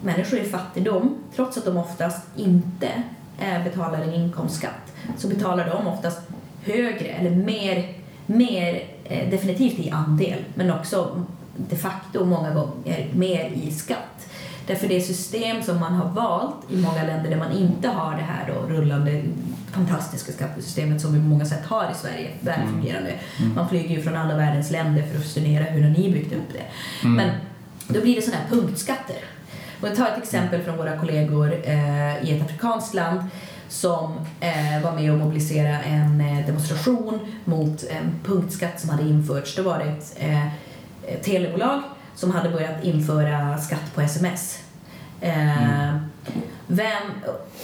människor i fattigdom, trots att de oftast inte eh, betalar en inkomstskatt, så betalar de oftast högre eller mer, mer eh, definitivt i andel, men också de facto många gånger mer i skatt. Därför det system som man har valt i många länder där man inte har det här då, rullande fantastiska skattesystemet som vi på många sätt har i Sverige, välfungerande. Man flyger ju från alla världens länder för att studera hur har ni byggt upp det. Men då blir det sådana här punktskatter. Och jag tar ett exempel från våra kollegor eh, i ett afrikanskt land som eh, var med och mobiliserade en eh, demonstration mot en punktskatt som hade införts. Då var det ett eh, ett telebolag som hade börjat införa skatt på sms. Eh, vem,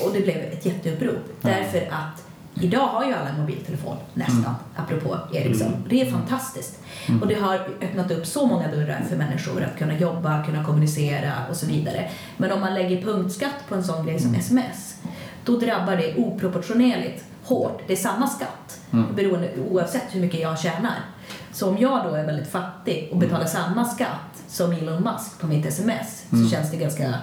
och det blev ett jätteupprop därför att idag har ju alla en mobiltelefon nästan, apropå Ericsson. Det är fantastiskt. Och det har öppnat upp så många dörrar för människor att kunna jobba, kunna kommunicera och så vidare. Men om man lägger punktskatt på en sån grej som sms, då drabbar det oproportionerligt hårt. Det är samma skatt beroende, oavsett hur mycket jag tjänar. Så om jag då är väldigt fattig och betalar samma skatt som Elon Musk på mitt sms så känns det ganska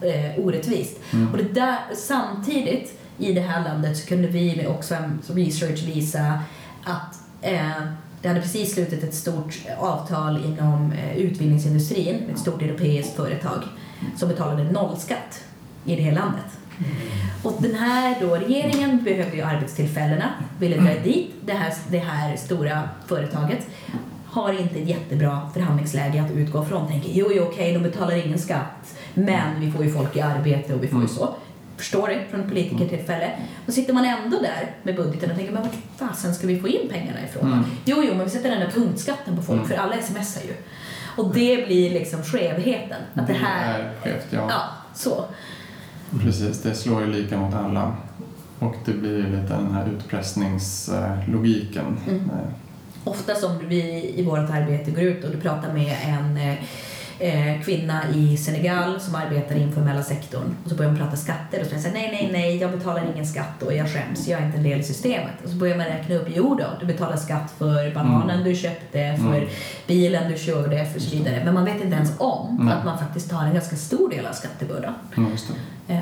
eh, orättvist. Och det där, samtidigt i det här landet så kunde vi Oxfam som research visa att eh, det hade precis slutit ett stort avtal inom eh, utvinningsindustrin, ett stort europeiskt företag som betalade nollskatt i det här landet. Och den här då, regeringen behövde ju arbetstillfällena, ville dra dit det här, det här stora företaget. Har inte ett jättebra förhandlingsläge att utgå från. Tänker jo, jo okej, de betalar ingen skatt, men vi får ju folk i arbete och vi får ju så. Förstår det från politikertillfälle. Då sitter man ändå där med budgeten och tänker, men vart fasen ska vi få in pengarna ifrån? Mm. Jo, jo, men vi sätter den där punktskatten på folk, för alla smsar ju. Och det blir liksom skevheten. Att det här... är skevt, ja. Ja, så. Precis, det slår ju lika mot alla. Och det blir ju lite den här utpressningslogiken. Mm. Ofta som vi i vårt arbete går ut och du pratar med en eh, eh, kvinna i Senegal som arbetar i informella sektorn och så börjar man prata skatter och så säger nej, nej, nej, jag betalar ingen skatt och jag skäms, jag är inte en del i systemet. Och så börjar man räkna upp, jo då, du betalar skatt för bananen du köpte, för Mm. bilen du körde och så vidare. Men man vet inte ens om Nej. att man faktiskt tar en ganska stor del av skattebördan. Eh,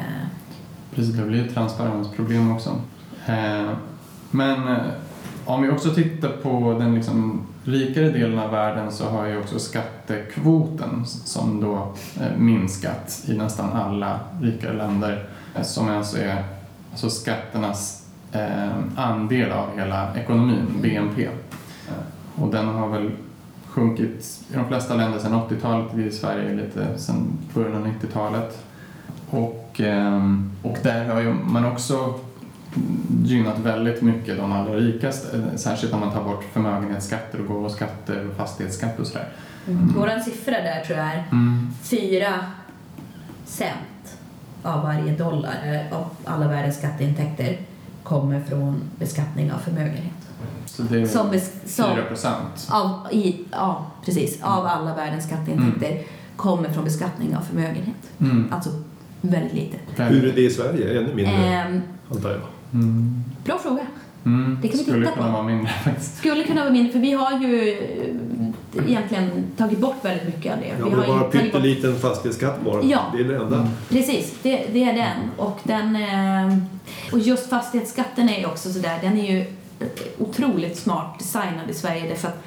Precis, det blir ett transparensproblem också. Eh, Men eh, om vi också tittar på den liksom rikare delen av världen så har ju också skattekvoten som då eh, minskat i nästan alla rikare länder eh, som alltså är alltså skatternas eh, andel av hela ekonomin, BNP. Och den har väl sjunkit i de flesta länder sedan 80-talet, vi i Sverige lite sedan början av 90-talet. Och, ehm, och där har ju man också gynnat väldigt mycket de allra rikaste, särskilt när man tar bort förmögenhetsskatter och gåvoskatter och fastighetsskatt och sådär. mm. Vår siffra där tror jag är Mm. 4 cent av varje dollar eh, av alla världens skatteintäkter kommer från beskattning av förmögenhet. Så det är Som, som 4 procent. av, i, ja, precis, av alla världens skatteintäkter kommer från beskattning av förmögenhet. Mm. Alltså väldigt lite. Hur är det i Sverige? Ännu mindre, Ehm, antar jag. Mm. bra fråga. Mm. Det kan vi Skulle titta kunna på. vara mindre faktiskt. Skulle kunna vara mindre, för vi har ju eh, egentligen tagit bort väldigt mycket av det. Ja, vi har bara tagit bort pytteliten fastighetsskatt bara. Ja. Det är det enda. Mm. Precis, det, det är den. Och, den eh, och just fastighetsskatten är ju också sådär, den är ju otroligt smart designad i Sverige därför att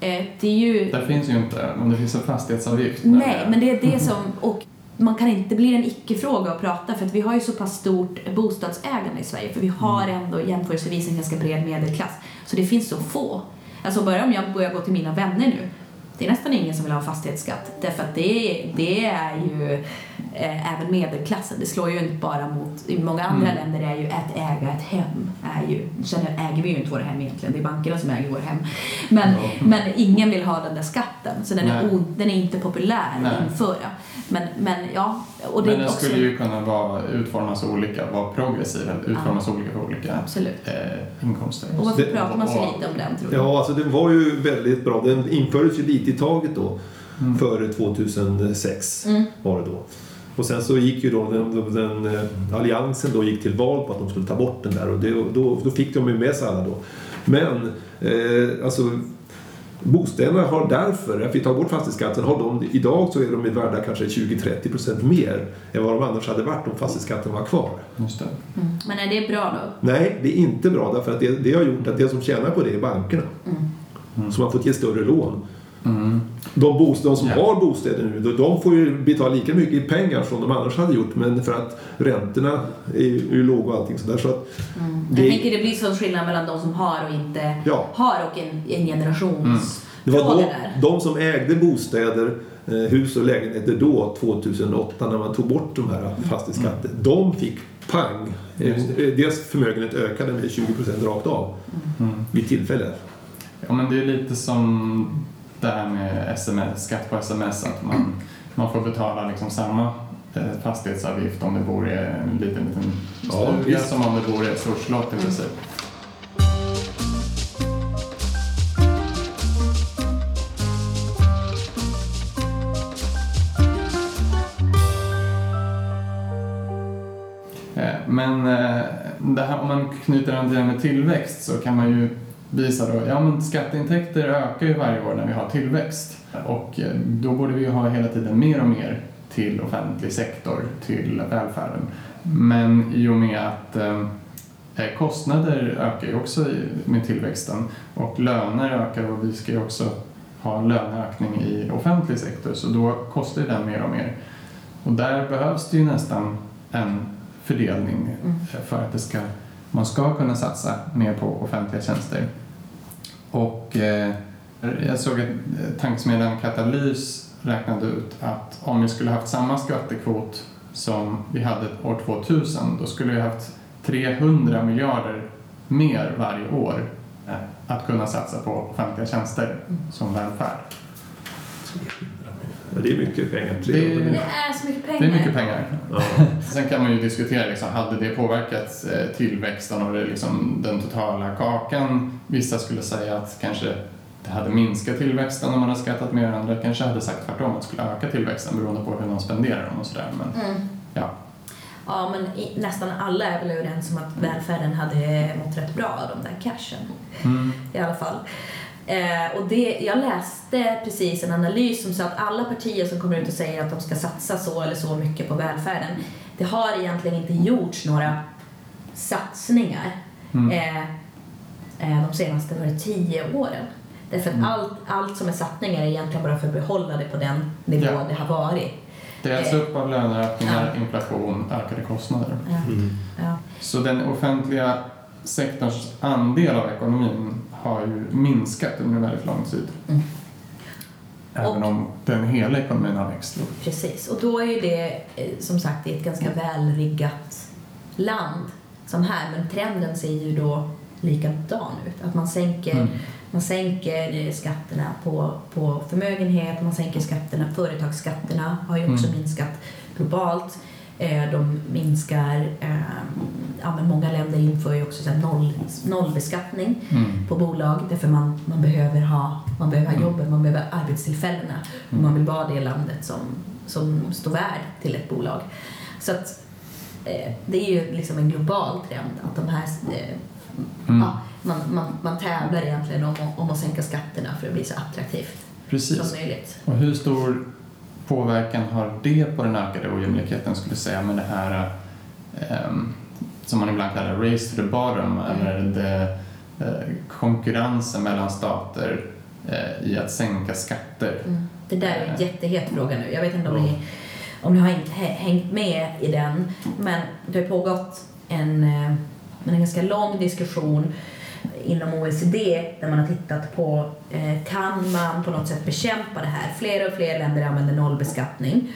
eh, det är ju... Där finns ju inte, men det finns en fastighetsavgift. Nej, men det är det som... Och man kan inte, blir en icke-fråga att prata för att vi har ju så pass stort bostadsägande i Sverige för vi har ändå jämförelsevis en ganska bred medelklass. Så det finns så få. Alltså bara om jag börjar gå till mina vänner nu det är nästan ingen som vill ha fastighetsskatt därför att det, det är ju eh, även medelklassen. Det slår ju inte bara mot, i många andra Mm. länder är ju att äga ett hem, är ju, sen äger vi ju inte våra hem egentligen, det är bankerna som äger våra hem. Men, Ja. men ingen vill ha den där skatten, så den är, o, den är inte populär Nej. att införa. Men, men ja, och det Men den också... skulle ju kunna vara, utformas olika, vara progressiv, utformas olika för olika Absolut. eh, inkomster. Och varför Det- pratar man så och- lite om den tror du? Ja, alltså den var ju väldigt bra. Den infördes ju lite i taget då, Mm. före 2006 Mm. var det då. Och sen så gick ju då den, den, eh, alliansen då gick till val på att de skulle ta bort den där och det, då, då fick de ju med sig alla då. Men eh, alltså bostäderna har därför, att vi tar bort fastighetsskatten, har de, idag så är de värda kanske 20-30% mer än vad de annars hade varit om fastighetsskatten var kvar. Just det. Mm. Men är det bra då? Nej, det är inte bra därför att det, det har gjort att det som tjänar på det är bankerna. Mm. Som har fått ge större lån. Mm. De, bos, de som Ja. har bostäder nu, de- får ju betala lika mycket i pengar som de annars hade gjort. Men för att räntorna är ju låga och allting sådär. Så att Mm. Det- Jag tänker det blir sån skillnad mellan de som har och inte Ja. har och en, en generations det var de, de som ägde bostäder, eh, hus och lägenheter då, 2008, när man tog bort de här fastighetsskatten. De fick pang. Eh, Just Deras förmögenhet ökade med 20% rakt av Mm. vid tillfället. Ja, men det är lite som det här med SMS, skatt på sms, att man, man får betala liksom samma eh, fastighetsavgift om det bor i en liten, liten Ja, stuga visst. som om det bor i ett stort slott i princip. Eh, Men eh, det här, om man knyter an till det här med tillväxt så kan man ju visa då, ja men skatteintäkter ökar ju varje år när vi har tillväxt. Och eh, då borde vi ju ha hela tiden mer och mer till offentlig sektor, till välfärden. Men i och med att eh, eh, kostnader ökar ju också med tillväxten och löner ökar och vi ska ju också ha en löneökning i offentlig sektor så då kostar ju den mer och mer. Och där behövs det ju nästan en fördelning Mm. för att det ska, man ska kunna satsa mer på offentliga tjänster. Och eh, jag såg att eh, tankesmedjan Katalys räknade ut att om vi skulle haft samma skattekvot som vi hade år 2000 då skulle vi haft 300 miljarder mer varje år att kunna satsa på offentliga tjänster som välfärd. Ja, det är mycket pengar. Det- Det är så mycket pengar. Det är mycket pengar. Ja. Sen kan man ju diskutera, liksom, hade det påverkat eh, tillväxten och det, liksom, den totala kakan? Vissa skulle säga att kanske det hade minskat tillväxten om man hade skattat mer. Andra kanske hade sagt tvärtom, att det skulle öka tillväxten beroende på hur man spenderar dem och sådär. Men Mm. ja, Ja, men i, nästan alla är väl överens om att välfärden hade mått rätt bra av de där cashen. mm. I alla fall. Eh, och det, jag läste precis en analys som sa att alla partier som kommer ut och säger att de ska satsa så eller så mycket på välfärden, det har egentligen inte gjorts några satsningar Mm. eh, eh, de senaste var det, tio åren. Därför att Mm. allt, allt som är satsningar är egentligen bara för att behålla det på den nivå Ja. det har varit. det äts Eh. upp av löneökningar, inflation, ökade kostnader. Ja. Mm. Ja. Så den offentliga sektorns andel av ekonomin har ju minskat under väldigt lång tid. Mm. Även Och- om den hela ekonomin har växt. Precis, och då är ju det eh, som sagt ett ganska välriggat land som här, men trenden ser ju då likadan ut. Att man sänker, Mm. man sänker eh, skatterna på, på förmögenhet, man sänker skatterna, företagsskatterna har ju också Mm. minskat globalt. Eh, De minskar, eh, ja men många länder inför ju också så noll, nollbeskattning Mm. på bolag därför man, man behöver ha, man behöver ha Mm. jobben, man behöver arbetstillfällena och Mm. man vill vara det landet som, som står värd till ett bolag. Så att eh, det är ju liksom en global trend att de här eh, Mm. ja, man, man, man tävlar egentligen om, om att sänka skatterna för att bli så attraktivt Precis. som möjligt. Och hur stor påverkan har det på den ökade ojämlikheten skulle jag säga med det här ehm, som man ibland kallar race to the bottom eller det, eh, konkurrensen mellan stater eh, i att sänka skatter. Mm. Det där är en Eh. jättehet fråga nu. Jag vet inte om ni, om ni har hängt, hängt med i den, men det har pågått en, en ganska lång diskussion inom OECD där man har tittat på eh, kan man på något sätt bekämpa det här? Fler och fler länder använder nollbeskattning.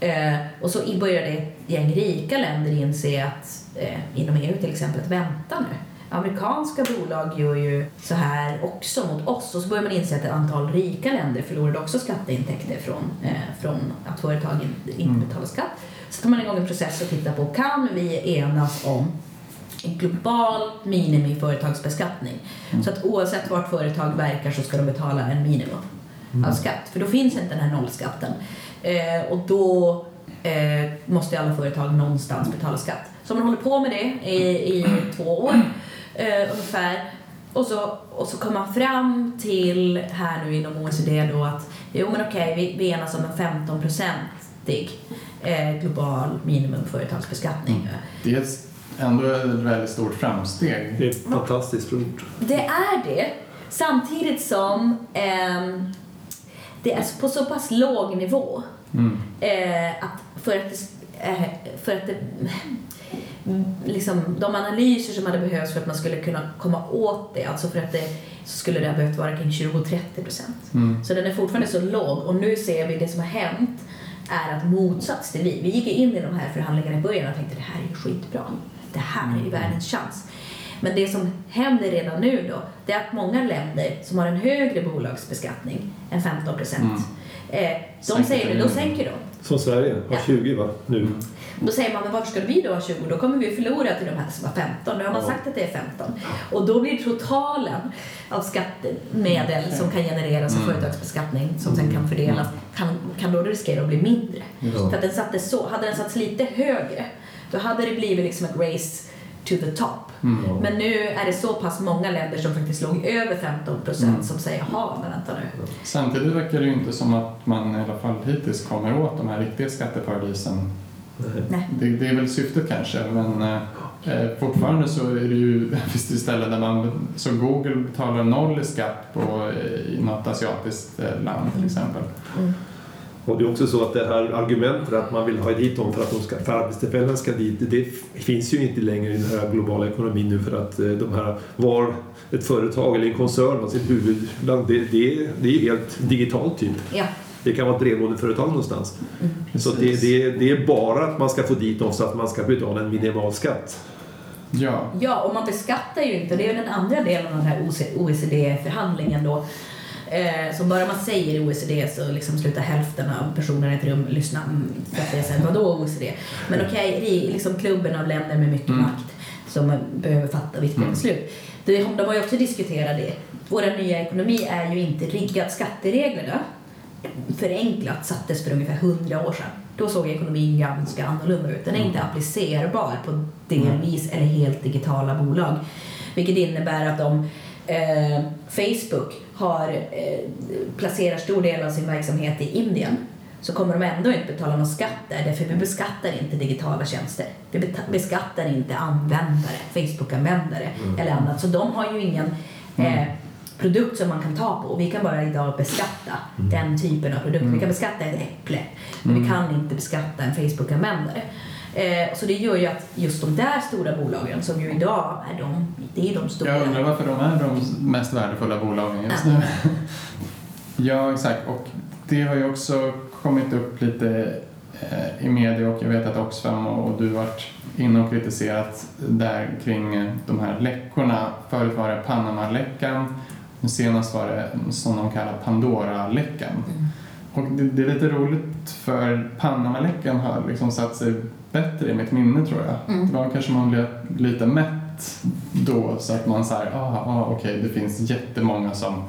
Eh, och så började ett gäng rika länder inse att, eh, inom EU till exempel, att vänta nu. Amerikanska bolag gör ju så här också mot oss och så börjar man inse att ett antal rika länder förlorade också skatteintäkter från, eh, från att företag in- inte Mm. betalar skatt. Så tar man igång en process och tittar på kan vi enas om en global minimiföretagsbeskattning. Så att oavsett vart företag verkar så ska de betala en minimum av skatt. För då finns inte den här nollskatten. Eh, och då eh, måste alla företag någonstans betala skatt. Så man håller på med det i, i två år eh, ungefär. Och så, och så kom man fram till här nu inom OECD då att jo men okej, vi, vi enas om en 15-procentig eh, global minimumföretagsbeskattning. Är ett- ändå ett väldigt stort framsteg. Det är fantastiskt stort. Det är det. Samtidigt som ehm, det är på så pass låg nivå Mm. eh, att för att det, eh, för att det, mm, liksom, de analyser som hade behövts för att man skulle kunna komma åt det, alltså för att det så skulle det ha behövt vara kring 20-30 procent. Mm. Så den är fortfarande så låg och nu ser vi det som har hänt är att motsats till vi. Vi gick in i de här förhandlingarna i början och tänkte det här är ju skitbra. Det här är ju världens chans. Men det som händer redan nu då, det är att många länder som har en högre bolagsbeskattning än 15 procent, Mm. eh, de Sänker säger nu, då sänker de. Som Sverige har Ja. 20 va? Nu. Mm. Då säger man, men varför ska vi då ha 20? Då kommer vi förlora till de här som har 15. Nu har man sagt att det är 15. Och då blir totalen av skattemedel som kan genereras av Mm. företagsbeskattning som sen kan fördelas, kan, kan då riskera att bli mindre. Ja. För att den sattes så, hade den satts lite högre, då hade det blivit liksom ett race to the top. Mm. Men nu är det så pass många länder som faktiskt låg över 15 procent Mm. som säger, jaha, men vänta nu. Samtidigt verkar det ju inte som att man i alla fall hittills kommer åt de här riktiga skatteparadisen. Nej. Det, det är väl syftet kanske, men eh, fortfarande så är det ju finns det ju ställen där man, så Google betalar noll i skatt på, eh, i något asiatiskt eh, land till exempel. Mm. Och det är också så att det här argumentet att man vill ha dit dem för att de ska, för arbetstillfällen ska dit, det finns ju inte längre i den här globala ekonomin nu för att eh, de här, var ett företag eller en koncern har sitt huvudland, det, det, det är helt digitalt typ. Ja. Det kan vara ett brevlådeföretag någonstans. Mm. Så det, det, det är bara att man ska få dit dem så att man ska betala en minimalskatt. Ja, Ja, och man beskattar ju inte. Det är den andra delen av den här OECD-förhandlingen då. Eh, så bara man säger i OECD så liksom slutar hälften av personerna i ett rum lyssna. Mm, för att det är så här, vadå OECD? Men okej, okay, liksom klubben av länder med mycket Mm. makt som behöver fatta viktiga Mm. beslut. De, de har ju också diskuterat det. Vår nya ekonomi är ju inte riggad. Skattereglerna, förenklat, sattes för ungefär 100 år sedan. Då såg ekonomin ganska annorlunda ut. Den är inte applicerbar på delvis eller helt digitala bolag. Vilket innebär att om eh, Facebook har, eh, placerar stor del av sin verksamhet i Indien så kommer de ändå inte betala någon skatt där därför vi beskattar inte digitala tjänster. Vi beskattar inte användare, Facebook-användare Mm. eller annat. Så de har ju ingen eh, produkt som man kan ta på. Vi kan bara idag beskatta den typen av produkt. Vi kan beskatta ett äpple, men vi Mm. kan inte beskatta en Facebook-användare. Eh, så det gör ju att just de där stora bolagen som ju idag är de, det är de stora. jag undrar varför de är de mest värdefulla bolagen just nu. ja, exakt. Och det har ju också kommit upp lite eh, i media och jag vet att Oxfam och, och du varit inne och kritiserat där kring eh, de här läckorna. Förut var det Panama-läckan, senast var det som de kallar Pandora-läckan. Mm. Och det, det är lite roligt för Panama-läckan har liksom satt sig bättre i mitt minne tror jag. Mm. Det var kanske man blev lite mätt då så att man säger ah, ah, okej det finns jättemånga som,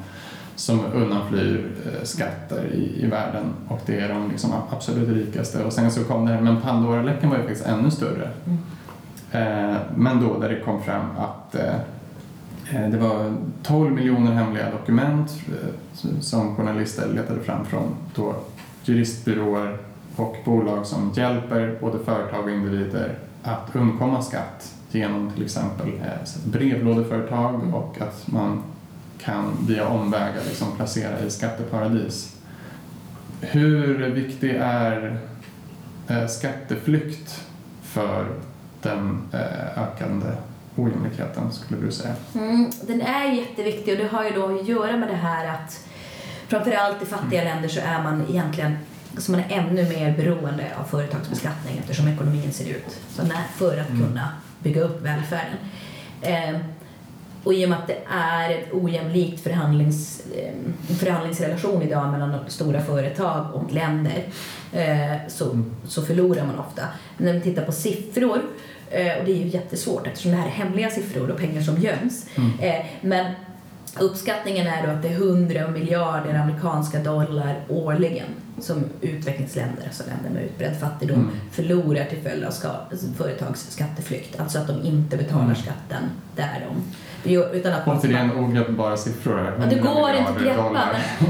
som undanflyr eh, skatter i, i världen och det är de liksom absolut rikaste. Och sen så kom det här, men Pandora-läckan var ju faktiskt ännu större. Mm. Eh, men då där det kom fram att eh, det var 12 miljoner hemliga dokument som journalister letade fram från då juristbyråer och bolag som hjälper både företag och individer att undkomma skatt genom till exempel eh, så brevlådeföretag och att man kan via omvägar liksom placera i skatteparadis. Hur viktig är eh, skatteflykt för den eh, ökande ojämlikheten skulle du säga? Mm, den är jätteviktig och det har ju då att göra med det här att framförallt i fattiga länder så är man egentligen så man är ännu mer beroende av företagsbeskattning eftersom ekonomin ser ut så när, för att kunna bygga upp välfärden. Eh, och i och med att det är ett ojämlikt förhandlings, eh, förhandlingsrelation idag mellan stora företag och länder eh, så, så förlorar man ofta. När vi tittar på siffror, eh, och det är ju jättesvårt eftersom det här är hemliga siffror och pengar som göms. Eh, men Uppskattningen är då att det är 100 miljarder amerikanska dollar årligen som utvecklingsländer, alltså länder med utbredd fattigdom, Mm. förlorar till följd av ska, företags skatteflykt. Alltså att de inte betalar Mm. skatten där de... Utan att Återigen ogreppbara siffror här. Ja, det 100 går inte att greppa.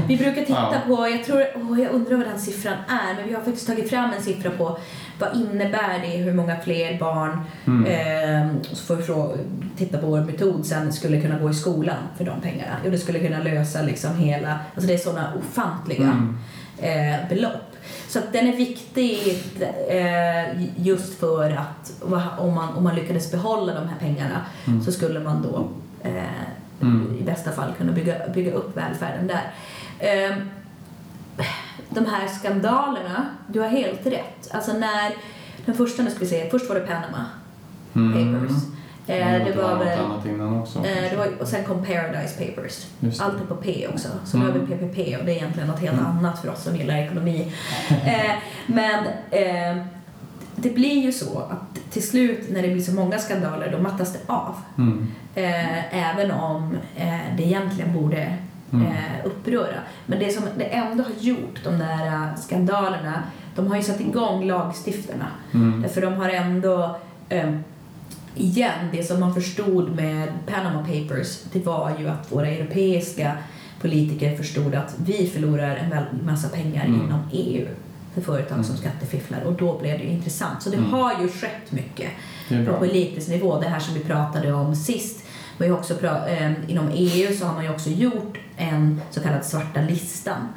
vi brukar titta Ja. på, jag, tror, åh, jag undrar vad den siffran är, men vi har faktiskt tagit fram en siffra på vad innebär det, hur många fler barn, Mm. eh, så får vi titta på vår metod sen, skulle kunna gå i skolan för de pengarna. Jo, det skulle kunna lösa liksom hela, alltså det är sådana ofantliga Mm. eh, belopp. Så den är viktig eh, just för att om man, om man lyckades behålla de här pengarna Mm. så skulle man då eh, Mm. i bästa fall kunna bygga, bygga upp välfärden där. Eh, de här skandalerna, du har helt rätt. Alltså när, den första, nu ska vi se, först var det Panama Mm. Papers. Eh, det var väl annat innan också. Eh, det var, och sen kom Paradise Papers. Allt är på P också. Så Mm. nu har vi PPP och det är egentligen något helt Mm. annat för oss som gillar ekonomi. eh, men eh, det blir ju så att till slut när det blir så många skandaler då mattas det av. Mm. Eh, även om det egentligen borde Mm. uppröra. Men det som det ändå har gjort, de där skandalerna, de har ju satt igång lagstiftarna. Mm. Därför de har ändå, igen, det som man förstod med Panama Papers, det var ju att våra europeiska politiker förstod att vi förlorar en massa pengar Mm. inom EU för företag som skattefifflar och då blev det intressant. Så det Mm. har ju skett mycket på politisk nivå, det här som vi pratade om sist. Har också eh, inom EU så har man ju också gjort en så kallad svarta listan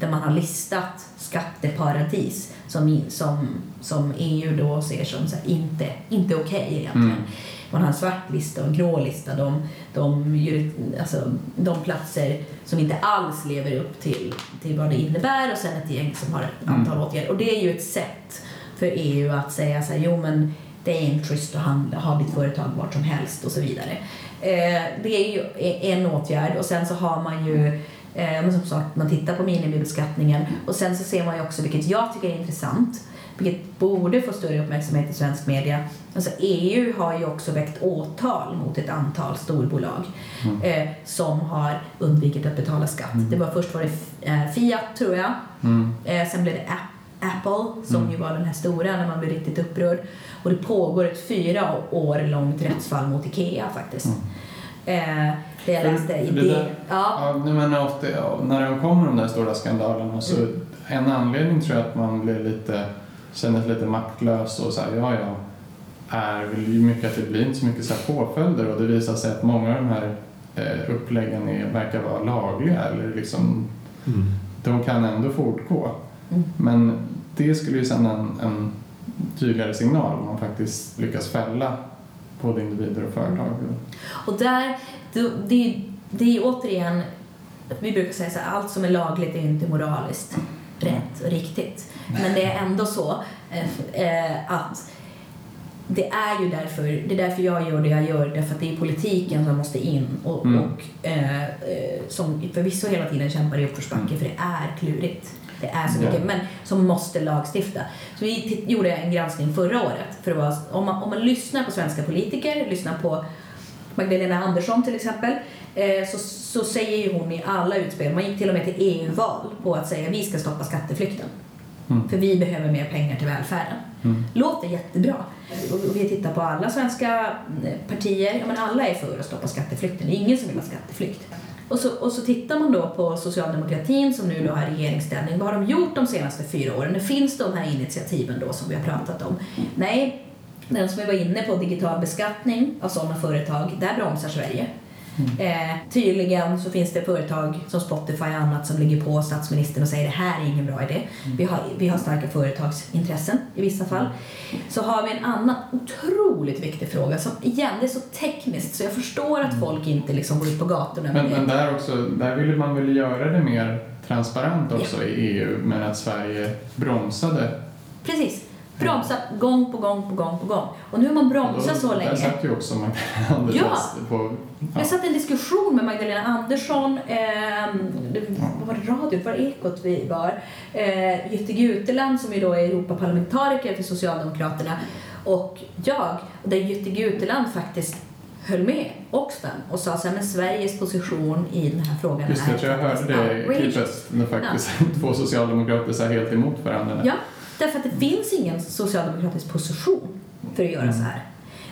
där man har listat skatteparadis som, som, som EU då ser som här, inte, inte okej egentligen. Mm. Man har en svart lista och en grå lista, de, de, alltså, de platser som inte alls lever upp till, till vad det innebär och sen ett gäng som har ett antal åtgärder. Och det är ju ett sätt för EU att säga så här, jo men det är inte schysst att handla, ha ditt företag vart som helst och så vidare. Eh, det är ju en åtgärd och sen så har man ju men som sagt, man tittar på minimibeskattningen och sen så ser man ju också, vilket jag tycker är intressant, vilket borde få större uppmärksamhet i svensk media. Alltså EU har ju också väckt åtal mot ett antal storbolag Mm. eh, som har undvikit att betala skatt. Det var först var det eh, Fiat tror jag, Mm. Eh, sen blev det App- Apple som Mm. ju var den här stora när man blev riktigt upprörd. Och det pågår ett fyra år långt rättsfall mot IKEA faktiskt. Eh, det jag läste i det där- Ja. Ja, nej, men ofta, ja, när de kommer de där stora skandalerna så Mm. en anledning tror jag att man blir lite, känner sig lite maktlös och så här, ja ja, är väl mycket att det blir inte så mycket så här påföljder och det visar sig att många av de här eh, uppläggen är, verkar vara lagliga eller liksom, Mm. de kan ändå fortgå. Mm. Men det skulle ju sända en, en tydligare signal om man faktiskt lyckas fälla både individer och företag. Och där, det, det, det är återigen, vi brukar säga så här, allt som är lagligt är inte moraliskt rätt och riktigt. Men det är ändå så eh, eh, att det är ju därför, det är därför jag gör det jag gör, därför att det är politiken som måste in och, Mm. och eh, eh, som förvisso hela tiden kämpar i uppförsbacke för det är klurigt. Det är så Ja. mycket, men som måste lagstifta. Så vi gjorde en granskning förra året. För var, om, man, om man lyssnar på svenska politiker, lyssnar på Magdalena Andersson till exempel, eh, så, så säger ju hon i alla utspel, man gick till och med till EU-val på att säga vi ska stoppa skatteflykten. Mm. För vi behöver mer pengar till välfärden. Mm. Låter jättebra. Och vi tittar på alla svenska eh, partier, ja men alla är för att stoppa skatteflykten. Det är ingen som vill ha skatteflykt. Och så, och så tittar man då på socialdemokratin som nu då har regeringsställning. Vad har de gjort de senaste fyra åren? Det finns de här initiativen då som vi har pratat om. Nej, den som vi var inne på, digital beskattning av sådana företag, där bromsar Sverige. Eh, tydligen så finns det företag som Spotify och annat som ligger på statsministern och säger det här är ingen bra idé. Vi har, vi har starka företagsintressen i vissa fall. Så har vi en annan otroligt viktig fråga som igen, det är så tekniskt så jag förstår att folk inte liksom går ut på gatorna Men, men där också, där ville man väl göra det mer transparent också i EU men att Sverige bromsade. Precis. Bromsat gång på gång på gång på gång. Och nu har man bromsat så Där länge. satt ju också Magdalena Andersson på... Jag satt en diskussion med Magdalena Andersson, eh, det, vad var det, radio, var det Ekot vi var? Eh, Jytte Guteland som ju då är Europaparlamentariker för Socialdemokraterna och jag, där Jytte Guteland faktiskt höll med Oxfam och sa så här, men Sveriges position i den här frågan Just det, är jag tror jag hörde det i klippet när faktiskt två socialdemokrater här helt emot varandra. Ja, därför att det finns ingen socialdemokratisk position för att göra så här.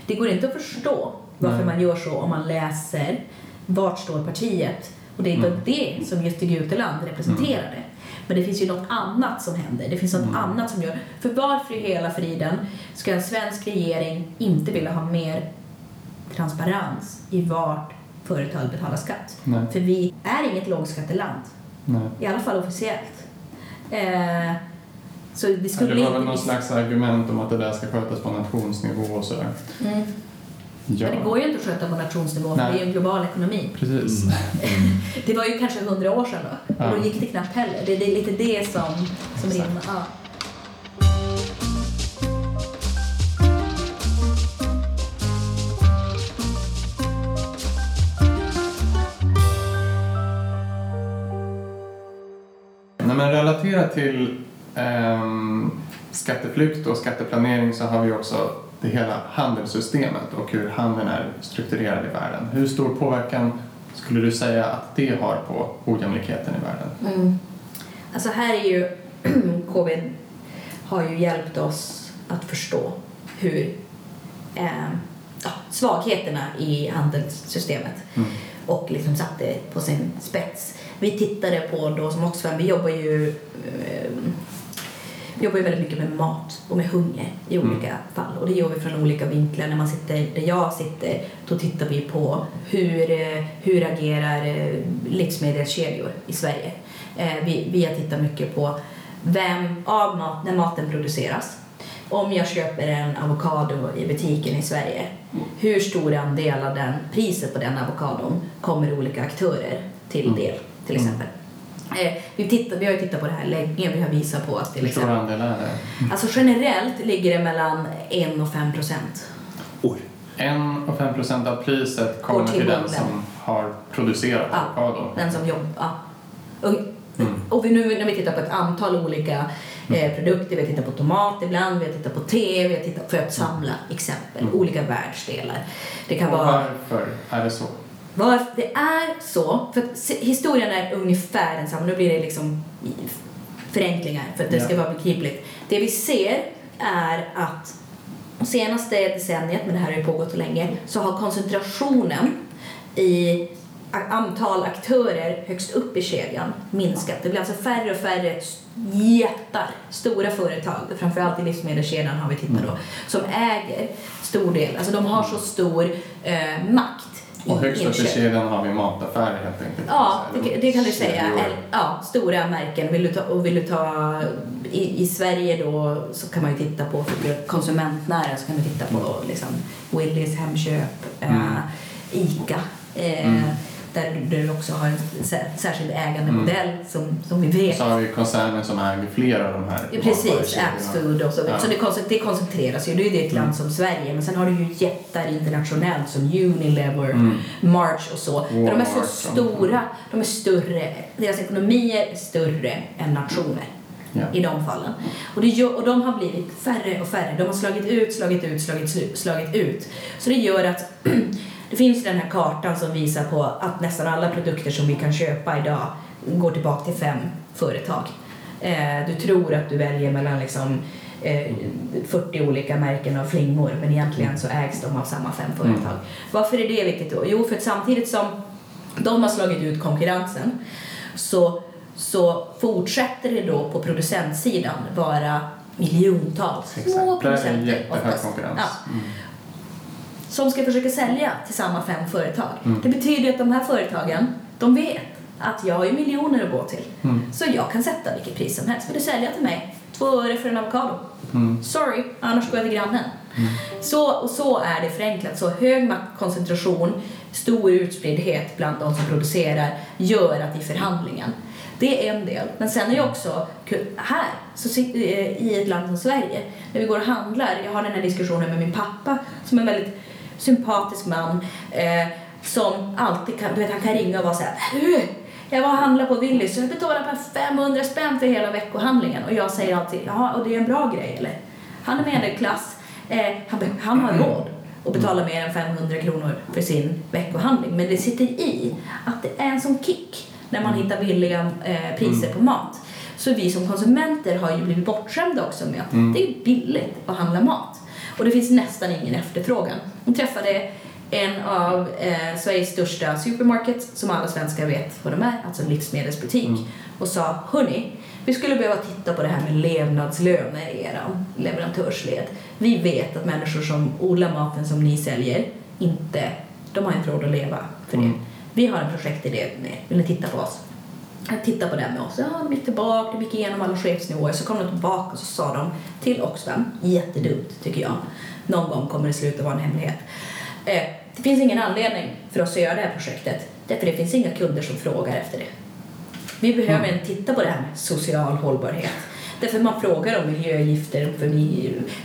Det går inte att förstå varför Nej. man gör så om man läser vart står partiet. Och det är Mm. det som Jytte Guteland representerade. Men det finns ju något annat som händer. Det finns något Mm. annat som gör... För varför i hela friden ska en svensk regering inte vilja ha mer transparens i vart företag betalar skatt? Nej, För vi är inget lågskatteland. nej. I alla fall officiellt. Eh, så det Ja, skulle det var väl någon slags argument om att det där ska skötas på nationsnivå och sådär. Mm. Ja, Men det går ju inte att sköta på nationsnivå för Nej. det är ju en global ekonomi. precis. Det var ju kanske hundra år sedan då. Och Ja. då gick det knappt heller. Det, det är lite det som, som rimmar. Ja. Nej, men relaterat till skatteflykt och skatteplanering så har vi också det hela handelssystemet och hur handeln är strukturerad i världen. Hur stor påverkan skulle du säga att det har på ojämlikheten i världen? Mm. Alltså här är ju covid har ju hjälpt oss att förstå hur eh, svagheterna i handelssystemet Mm. och liksom satte på sin spets. Vi tittade på då som Oxfam, vi jobbar ju eh, jobbar ju väldigt mycket med mat och med hunger i Mm. olika fall och det gör vi från olika vinklar. När man sitter där jag sitter då tittar vi på hur, eh, hur agerar eh, livsmedelskedjor i Sverige. Eh, Vi, vi har tittat mycket på vem av mat, när maten produceras. Om jag köper en avokado i butiken i Sverige, hur stor andel av den, priset på den avokadon kommer olika aktörer till Mm. del, till Mm. Eh, vi, tittar, vi har ju tittat på det här länge, vi har visat på att till Hur stor andel är det? Alltså generellt ligger det mellan 1 och 5 procent. Oj. 1 och 5 procent av priset kommer till till den som har producerat Ja. avokadon. Den som jobbar. Ja. Och, Mm. och vi nu när vi tittar på ett antal olika eh, produkter, vi har tittat på tomat ibland, vi har tittat på te, vi har tittat för att samla exempel, Mm. olika världsdelar. Det kan Och vara varför är det så? Var, det är så, för historien är ungefär densamma. Nu blir det liksom förenklingar för att det ska vara begripligt. Det vi ser är att senaste decenniet, men det här har ju pågått så länge, så har koncentrationen i antal aktörer högst upp i kedjan minskat. Det blir alltså färre och färre jättar, stora företag, framförallt i livsmedelskedjan har vi tittat då, som äger stor del, alltså de har så stor eh, makt Och högst upp i kedjan har vi mataffärer helt enkelt. Ja, det, det kan du säga. kedjor. Ja, stora märken. Vill du ta, och vill du ta i, i Sverige då så kan man ju titta på, för konsumentnära så kan du titta på liksom Willys, Hemköp, Mm. eh, ICA. Eh, Mm. Där du också har en sär, särskild ägandemodell som, som vi vet. Så har vi koncerner som äger flera av de här Ja, precis. Axfood och så. Ja. Så det, det koncentreras ju. Det är ju ett land Mm. som Sverige. Men sen har du ju jättar internationellt som Unilever, Mm. March och så. För de är så Walmart, stora, de är större, deras ekonomier är större än nationer Ja. i de fallen. Och, det och de har blivit färre och färre. De har slagit ut, slagit ut, slagit, slagit ut. Så det gör att det finns den här kartan som visar på att nästan alla produkter som vi kan köpa idag går tillbaka till fem företag. Eh, du tror att du väljer mellan liksom, eh, 40 olika märken av flingor men egentligen så ägs de av samma fem företag. Mm. Varför är det viktigt då? Jo, för att samtidigt som de har slagit ut konkurrensen så, så fortsätter det då på producentsidan vara miljontals små Exakt. Där är en producenter jättehög konkurrens. Ja, Mm. Som ska försöka sälja till samma fem företag. Mm. Det betyder att de här företagen, de vet att jag har ju miljoner att gå till. Mm. Så jag kan sätta vilket pris som helst. Vill du sälja till mig? Två öre för en avokado. Mm. Sorry, annars går jag till grannen. Så, och så är det förenklat. Så hög maktkoncentration, stor utspriddhet bland de som producerar gör att i förhandlingen Det är en del. Men sen är det också här, så eh, i ett land som Sverige, när vi går och handlar, jag har den här diskussionen med min pappa som är väldigt sympatisk man eh, som alltid kan, du vet, han kan ringa och vara så här, "Du, jag var och handlade på Willys och jag betalade bara 500 spänn för hela veckohandlingen och jag säger alltid, jaha, och det är en bra grej eller? Han är medelklass, eh, han, han har råd att betala mer än 500 kronor för sin veckohandling. Men det sitter i att det är en sån kick när man hittar billiga eh, priser på mat. Så vi som konsumenter har ju blivit bortskämda också med att det är billigt att handla mat. Och det finns nästan ingen efterfrågan. Jag träffade en av eh, Sveriges största supermarkets, som alla svenskar vet vad de är, alltså en livsmedelsbutik, och sa Hörni, vi skulle behöva titta på det här med levnadslöner i er leverantörsled. Vi vet att människor som odlar maten som ni säljer, inte, de har inte råd att leva för det. Vi har en projektidé med er. Vill ni titta på oss? Tittade på den med oss. Ja, de gick tillbaka, de gick igenom alla chefsnivåer. Så kom de tillbaka och så sa de till Oxfam, jättedumt tycker jag. Någon gång kommer det sluta vara en hemlighet. Eh, det finns ingen anledning för oss att göra det här projektet. Därför det finns inga kunder som frågar efter det. Vi behöver inte titta på det här med social hållbarhet. Därför man frågar om miljögifter, för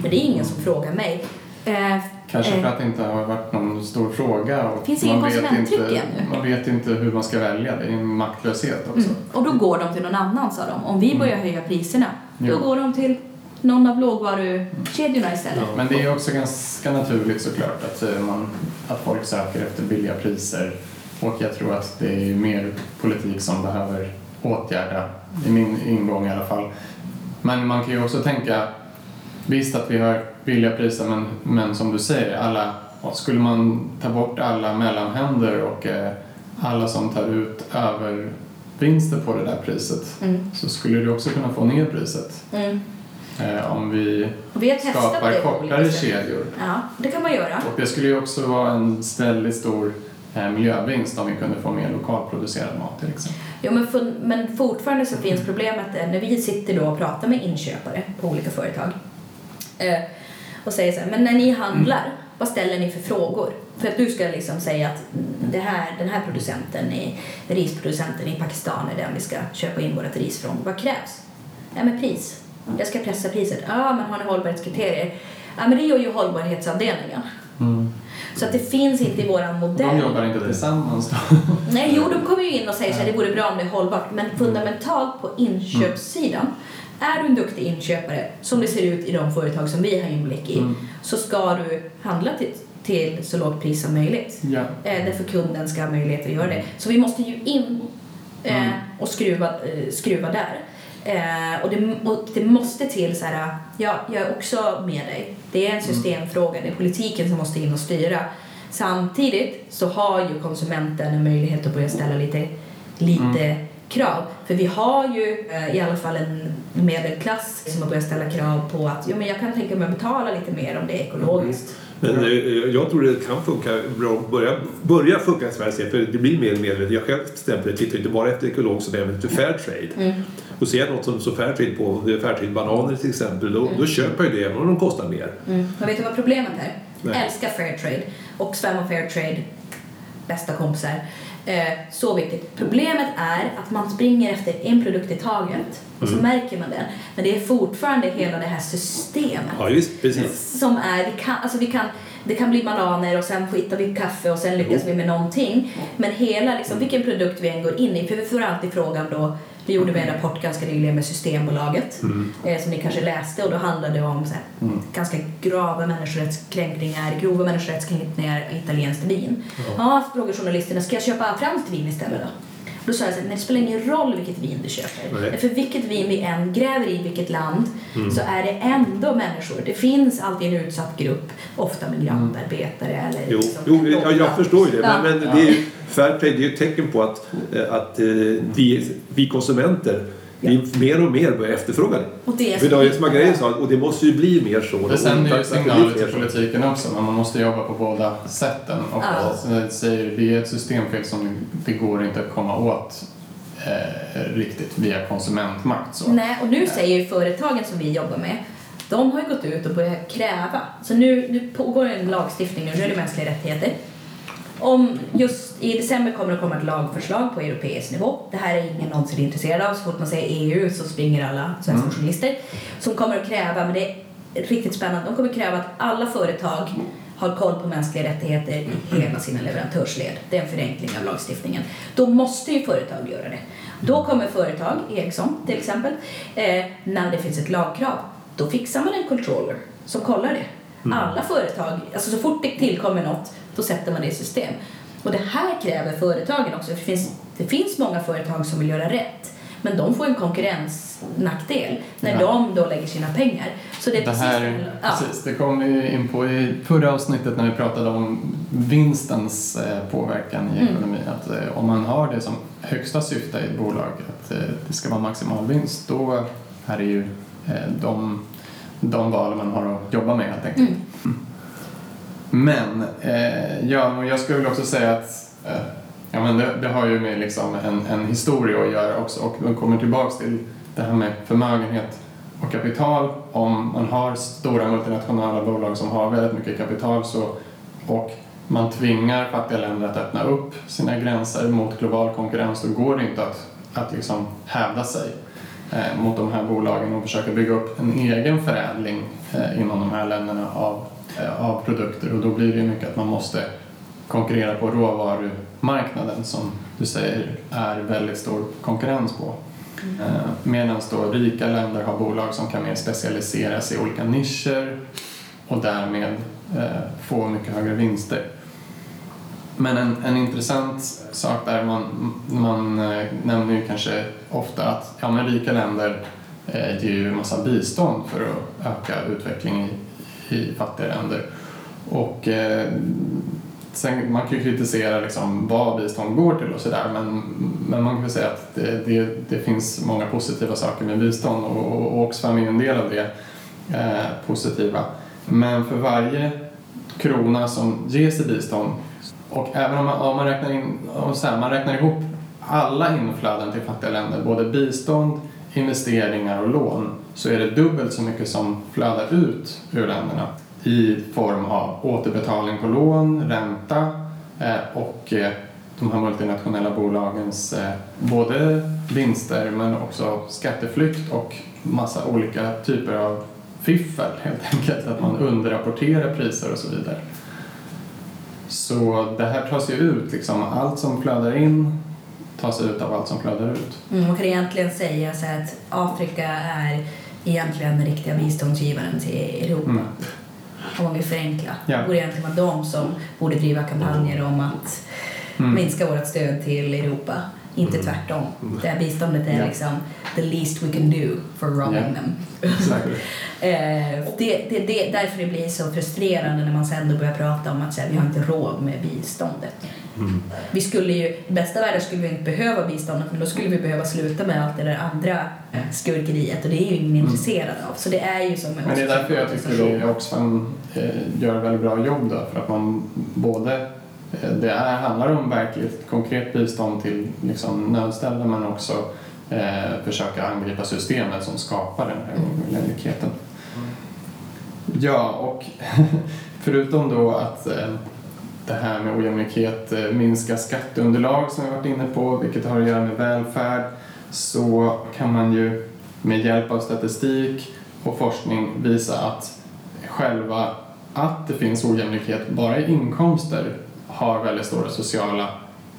men det är ingen som frågar mig. Eh, Kanske eh, för att det inte har varit någon stor fråga. Och Finns ingen man vet konsumenttryck inte, ännu. Man vet inte hur man ska välja. Det är en maktlöshet också. Mm. Och då går de till någon annan sa de. Om vi börjar höja priserna, då Jo. går de till någon av lågvarukedjorna istället. Men det är också ganska naturligt såklart att, eh, man, att folk söker efter billiga priser. Och jag tror att det är mer politik som behöver åtgärda, i min ingång i alla fall. Men man kan ju också tänka, visst att vi har billiga priser men, men som du säger, alla, skulle man ta bort alla mellanhänder och eh, alla som tar ut övervinster på det där priset Mm. så skulle du också kunna få ner priset. Mm. Eh, om vi Vi skapar kortare kedjor. Ja, det kan man göra. Och det skulle ju också vara en väldigt stor eh, miljövinst om vi kunde få mer lokalproducerad mat till exempel. Jo, men, fun- men fortfarande så finns problemet när vi sitter då och pratar med inköpare på olika företag eh, och säger så här, men när ni handlar, vad ställer ni för frågor? För att du ska liksom säga att mm, det här, den här producenten, i, risproducenten i Pakistan är den vi ska köpa in vårt ris från. Vad krävs? Ja, men pris. Jag ska pressa priset. Ja, men har ni hållbarhetskriterier? Ja, men det gör ju hållbarhetsavdelningen. Så att det finns inte i våran modell. De jobbar inte tillsammans då. Nej, jo, de kommer ju in och säger att det vore bra om det är hållbart. Men fundamentalt på inköpssidan, är du en duktig inköpare, som det ser ut i de företag som vi har inblick i, så ska du handla till, till så lågt pris som möjligt. Ja. Eh, därför kunden ska ha möjlighet att göra det. Så vi måste ju in eh, Mm. och skruva, eh, skruva där. Eh, och, det, och det måste till så här, ja, jag är också med dig. Det är en systemfråga, det är politiken som måste in och styra. Samtidigt så har ju konsumenten en möjlighet att börja ställa lite, lite krav. För vi har ju eh, i alla fall en medelklass som har börjat ställa krav på att jo, men jag kan tänka mig att betala lite mer om det är ekologiskt. Men eh, jag tror det kan funka bra, börja, börja funka i Sverige för det blir mer och mer. Jag själv exempel tittar inte bara efter ekologiskt utan även efter Fairtrade. Och ser jag något som står Fairtrade på, det är Fairtrade bananer till exempel, då, då köper jag det även om de kostar mer. Mm. Men vet du vad problemet är? Nej. Älskar Fairtrade. Oxfam och Fairtrade, bästa kompisar. Eh, så viktigt. Problemet är att man springer efter en produkt i taget och så märker man den. Men det är fortfarande hela det här systemet Ja visst, precis. som är, vi kan, alltså vi kan, det kan bli bananer och sen skitar vi kaffe och sen lyckas vi med någonting. Men hela, liksom, vilken produkt vi än går in i, för vi får alltid frågan då, vi gjorde med en rapport ganska nyligen med Systembolaget eh, som ni kanske läste och då handlade det om så här, ganska grava människorättskränkningar, grova människorättskränkningar i italienskt vin. Ja, frågar journalisterna, ska jag köpa franskt vin istället då? Då sa jag nej, det spelar ingen roll vilket vin du köper. Nej. För vilket vin vi än gräver i vilket land så är det ändå människor. Det finns alltid en utsatt grupp, ofta migrantarbetare eller Jo, liksom jo jag, jag förstår ju det. Ja. Men, men det är ju, det är ju ett tecken på att, eh, att eh, vi, vi konsumenter vi mer och mer börjar efterfråga det. Och det är För det är ju som Margareta sa, och det måste ju bli mer så. Det sänder ju Och- signaler till politiken också, men man måste jobba på båda sätten. Och Ja. säger, det är ett systemfel som det går inte att komma åt eh, riktigt via konsumentmakt. Så. Nej, och nu säger ju företagen som vi jobbar med, de har ju gått ut och börjat kräva. Så nu, nu pågår en lagstiftning, nu nu är det mänskliga rättigheter. Om just i december kommer det komma ett lagförslag på europeisk nivå. Det här är ingen någonsin intresserad av. Så fort man säger EU så springer alla svenska Mm. journalister. Som kommer att kräva, men det är riktigt spännande, de kommer att kräva att alla företag har koll på mänskliga rättigheter i hela sina leverantörsled. Det är en förenkling av lagstiftningen. Då måste ju företag göra det. Då kommer företag, Ericsson till exempel, eh, när det finns ett lagkrav, då fixar man en controller som kollar det. Alla företag, alltså så fort det tillkommer något, då sätter man det i system. Och det här kräver företagen också. Det finns, det finns många företag som vill göra rätt, men de får en konkurrensnackdel när Ja. de då lägger sina pengar. Så det är Det precis här, ja. precis, det kom vi in på i förra avsnittet när vi pratade om vinstens eh, påverkan i Mm. ekonomin. Att eh, om man har det som högsta syfte i ett bolag, att eh, det ska vara maximal vinst, då är det ju de, de val man har att jobba med helt enkelt. Mm. Men eh, ja, jag skulle väl också säga att eh, ja, men det, det har ju med liksom en, en historia att göra också och man kommer tillbaks till det här med förmögenhet och kapital. Om man har stora multinationella bolag som har väldigt mycket kapital så, och man tvingar fattiga länder att öppna upp sina gränser mot global konkurrens då går det inte att, att liksom hävda sig eh, mot de här bolagen och försöka bygga upp en egen förädling eh, inom de här länderna av, av produkter och då blir det mycket att man måste konkurrera på råvarumarknaden som du säger är väldigt stor konkurrens på. Eh, Medan då rika länder har bolag som kan mer specialisera sig i olika nischer och därmed eh, få mycket högre vinster. Men en, en intressant sak där man, man eh, nämner ju kanske ofta att ja, men rika länder eh, ger ju en massa bistånd för att öka utveckling i, i fattiga länder. Och eh, sen, man kan ju kritisera liksom vad bistånd går till och sådär men, men man kan väl säga att det, det, det finns många positiva saker med bistånd och, och, och Oxfam är en del av det eh, positiva. Men för varje krona som ges i bistånd och även om man, om man, räknar, in, om så här, man räknar ihop alla inflöden till fattiga länder, både bistånd, investeringar och lån, så är det dubbelt så mycket som flödar ut ur länderna i form av återbetalning på lån, ränta eh, och eh, de här multinationella bolagens eh, både vinster men också skatteflykt och massa olika typer av fiffel helt enkelt. Att man underrapporterar priser och så vidare. Så det här tas ju ut, liksom. allt som flödar in tas ut av allt som flödar ut. Mm, man kan egentligen säga så att Afrika är egentligen den riktiga biståndsgivaren till Europa. Mm. Om man vill förenkla. Ja. Det borde egentligen vara de som borde driva kampanjer om att Mm. minska vårt stöd till Europa. Inte tvärtom. Det här biståndet är Ja. liksom the least we can do for wronging Ja. them. Exakt. Eh, det, det, det, därför det blir så frustrerande när man sen då börjar prata om att här, vi har inte råd med biståndet. Vi skulle ju, i bästa världen skulle vi inte behöva biståndet men då skulle vi behöva sluta med allt det där andra skurkeriet och det är ju ingen intresserad av. Så det är ju som Men det är därför jag tycker att Oxfam eh, gör ett väldigt bra jobb då, för att man både eh, det är, handlar om verkligt konkret bistånd till liksom, nödställda men också eh, försöka angripa systemet som skapar den här ojämlikheten. Ja, och förutom då att eh, det här med ojämlikhet eh, minska skatteunderlag som vi varit inne på, vilket har att göra med välfärd, så kan man ju med hjälp av statistik och forskning visa att själva att det finns ojämlikhet bara i inkomster har väldigt stora sociala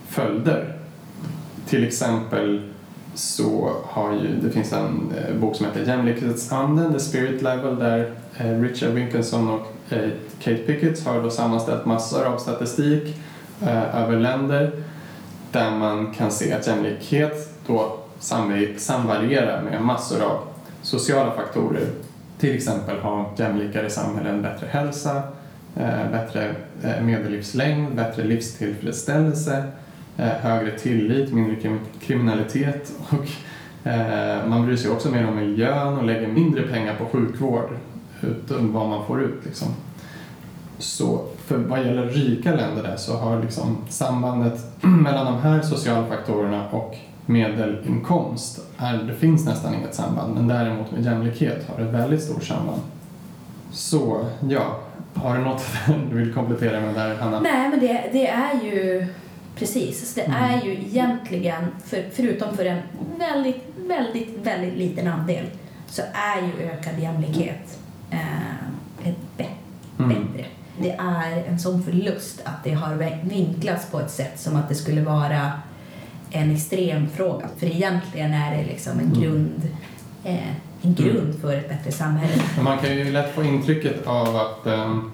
följder. Till exempel så har ju, det finns en eh, bok som heter Jämlikhetsanden, The Spirit Level, där eh, Richard Wilkinson och Eh, Kate Pickett har då sammanställt massor av statistik eh, över länder där man kan se att jämlikhet då samvarierar med massor av sociala faktorer. Till exempel har jämlikare samhällen bättre hälsa, eh, bättre eh, medellivslängd, bättre livstillfredsställelse, eh, högre tillit, mindre krim- kriminalitet och eh, man bryr sig också mer om miljön och lägger mindre pengar på sjukvård utan vad man får ut. Liksom. Så för vad gäller rika länder där så har liksom sambandet mellan de här sociala faktorerna och medelinkomst, är, det finns nästan inget samband, men däremot med jämlikhet har det ett väldigt stort samband. Så, ja. Har du något du vill komplettera med där, Hanna? Nej, men det, det är ju precis. Det Mm. är ju egentligen, för, förutom för en väldigt, väldigt, väldigt liten andel, så är ju ökad jämlikhet eh, ett Mm. bättre. Det är en sån förlust att det har vinklats på ett sätt som att det skulle vara en extrem fråga. För egentligen är det liksom en Mm. grund, eh, en grund för ett bättre samhälle. Man kan ju lätt få intrycket av att, ehm,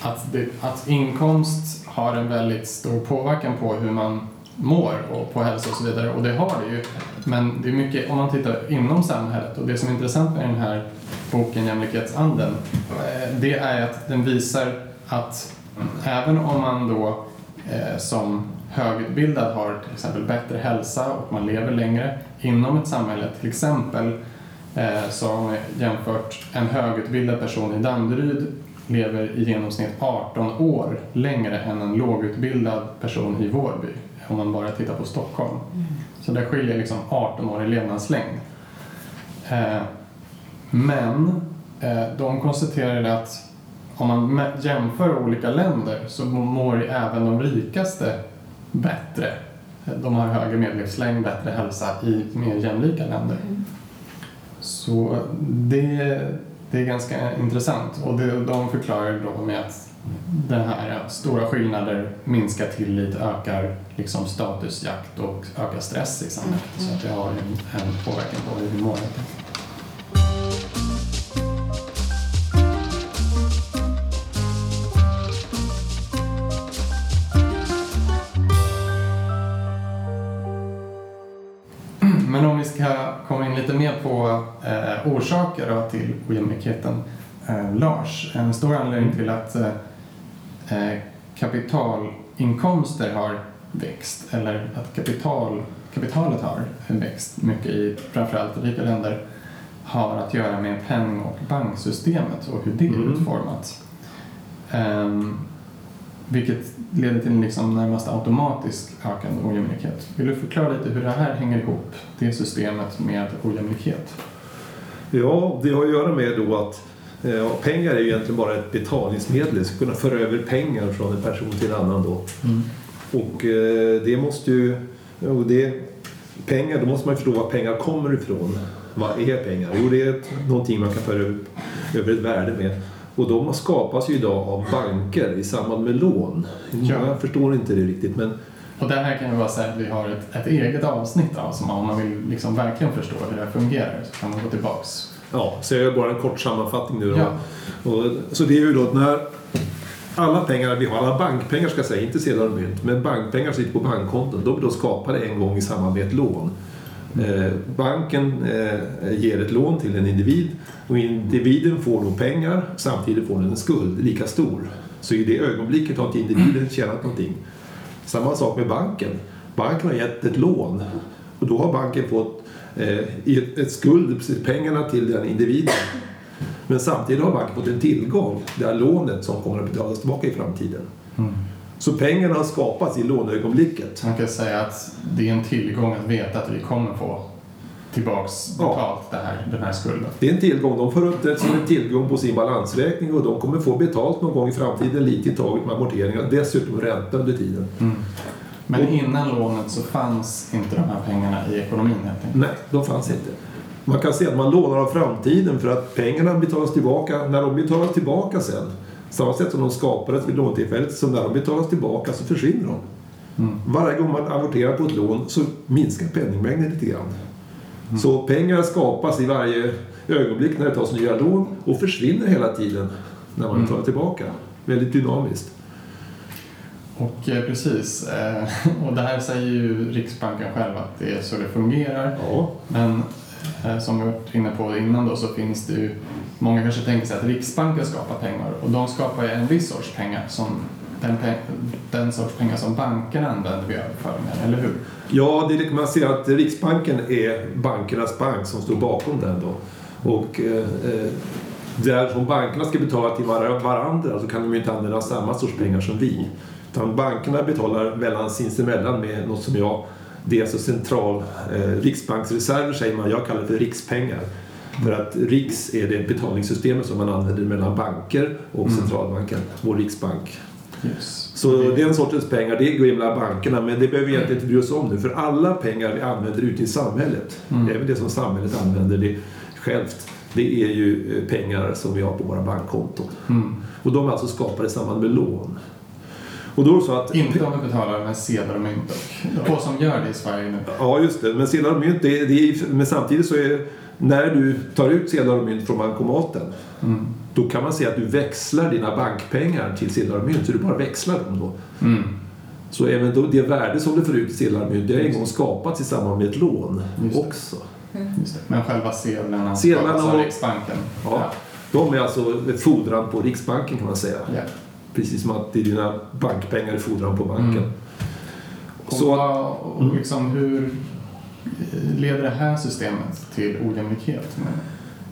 att, det, att inkomst har en väldigt stor påverkan på hur man mår och på hälsa och så vidare. Och det har det ju. Men det är mycket, om man tittar inom samhället och det som är intressant med den här boken Jämlikhetsanden, eh, det är att den visar att även om man då eh, som högutbildad har till exempel bättre hälsa och man lever längre inom ett samhälle, till exempel eh, så har man jämfört en högutbildad person i Danderyd lever i genomsnitt 18 år längre än en lågutbildad person i Vårby om man bara tittar på Stockholm. Så där skiljer liksom 18 år i levnadslängd. Eh, men eh, de konstaterade att om man jämför olika länder så mår även de rikaste bättre. De har högre medellivslängd, bättre hälsa i mer jämlika länder. Så det, det är ganska intressant och det, de förklarar då med att den här stora skillnader minskar tillit, ökar liksom statusjakt och ökar stress i samhället. Så att det har en, en påverkan på hur vi mår. Men om vi ska komma in lite mer på eh, orsaker då till ojämlikheten. Eh, Lars, en stor anledning till att eh, eh, kapitalinkomster har växt eller att kapital, kapitalet har växt mycket i framförallt rika länder har att göra med penning och banksystemet och hur det är Mm. utformat. Ehm, vilket leder till en liksom närmast automatisk ökande ojämlikhet. Vill du förklara lite hur det här hänger ihop, det systemet med ojämlikhet? Ja, det har att göra med då att eh, ja, pengar är ju egentligen bara ett betalningsmedel. Ska kunna föra över pengar från en person till en annan då. Och eh, det måste ju... Och det, pengar, då måste man förstå var pengar kommer ifrån. Vad är pengar? Jo, det är ett, någonting man kan föra upp över ett värde med. Och de skapas ju idag av banker i samband med lån. Ja. Jag förstår inte det riktigt men Och det här kan vi bara säga att vi har ett, ett eget avsnitt av, som om man vill liksom verkligen förstå hur det här fungerar så kan man gå tillbaks. Ja, så jag gör bara en kort sammanfattning nu. Ja. Och, så det är ju då att när alla pengar vi har, alla bankpengar ska jag säga, inte sedlar och mynt, men bankpengar sitter på bankkonton, de är då skapade en gång i samband med ett lån. Eh, banken eh, ger ett lån till en individ och individen får då pengar, samtidigt får den en skuld lika stor. Så i det ögonblicket har inte individen tjänat någonting. Samma sak med banken. Banken har gett ett lån och då har banken fått i ett, skuld, pengarna till den individen. Men samtidigt har banken fått en tillgång, det här lånet som kommer att betalas tillbaka i framtiden. Så pengarna har skapats i låneögonblicket. Man kan säga att det är en tillgång att veta att vi kommer få tillbaks Ja. betalt det här, den här skulden. Det är en tillgång, de får upp det som en tillgång på sin balansräkning och de kommer få betalt någon gång i framtiden lite i taget med amorteringar. Dessutom ränta under tiden. Men innan lånet så fanns inte de här pengarna i ekonomin helt enkelt. Nej, de fanns inte. Man kan säga att man lånar av framtiden för att pengarna betalas tillbaka när de betalas tillbaka sen. Samma sätt som de skapades vid låntillfället, så när de betalas tillbaka så försvinner de. Varje gång man amorterar på ett lån så minskar penningmängden lite grann. Så pengar skapas i varje ögonblick när det tas nya lån och försvinner hela tiden när man betalar tillbaka. Väldigt dynamiskt. Och eh, precis, eh, och det här säger ju Riksbanken själv att det är så det fungerar. Ja, Men eh, som vi varit inne på innan då så finns det ju, många kanske tänker sig att Riksbanken skapar pengar och de skapar ju en viss sorts pengar som den, pe- den sorts pengar som bankerna använder vid överföringar, eller hur? Ja, det kan man säga att Riksbanken är bankernas bank som står bakom den då. Och eh, där som bankerna ska betala till var- varandra så kan de ju inte använda samma sorts pengar som vi. Utan bankerna betalar mellan sinsemellan med något som jag, det är alltså central, eh, riksbanksreserver säger man, jag kallar det för rikspengar. För att RIX är det betalningssystemet som man använder mellan banker och Mm. centralbanken, vår riksbank. Yes. Så den sortens pengar, det går mellan bankerna, men det behöver vi egentligen inte bry oss om nu, för alla pengar vi använder ute i samhället, Mm. även det som samhället använder det självt, det är ju eh, pengar som vi har på våra bankkonton. Mm. Och de är alltså skapade i samband med lån. Och då så att... Inte om vi betalar med sedlar och mynt få som gör det i Sverige nu. Ja, just det. Men sedlar och mynt, det, det är, men samtidigt så är när du tar ut sedlar och mynt från bankomaten, Mm. då kan man säga att du växlar dina bankpengar till sedlar och mynt, så du bara växlar dem då. Mm. Så även då, det värde som du får ut i sedlar och mynt, det har en gång skapats i samband med ett lån också. Men själva sedlarna Sedlarna skapas av och- Riksbanken. Ja. De är alltså fordran på Riksbanken kan man säga. Ja. Precis som att det är dina bankpengar är fordran på banken. Mm. Och, Så, vad, och liksom, hur leder det här systemet till ojämlikhet?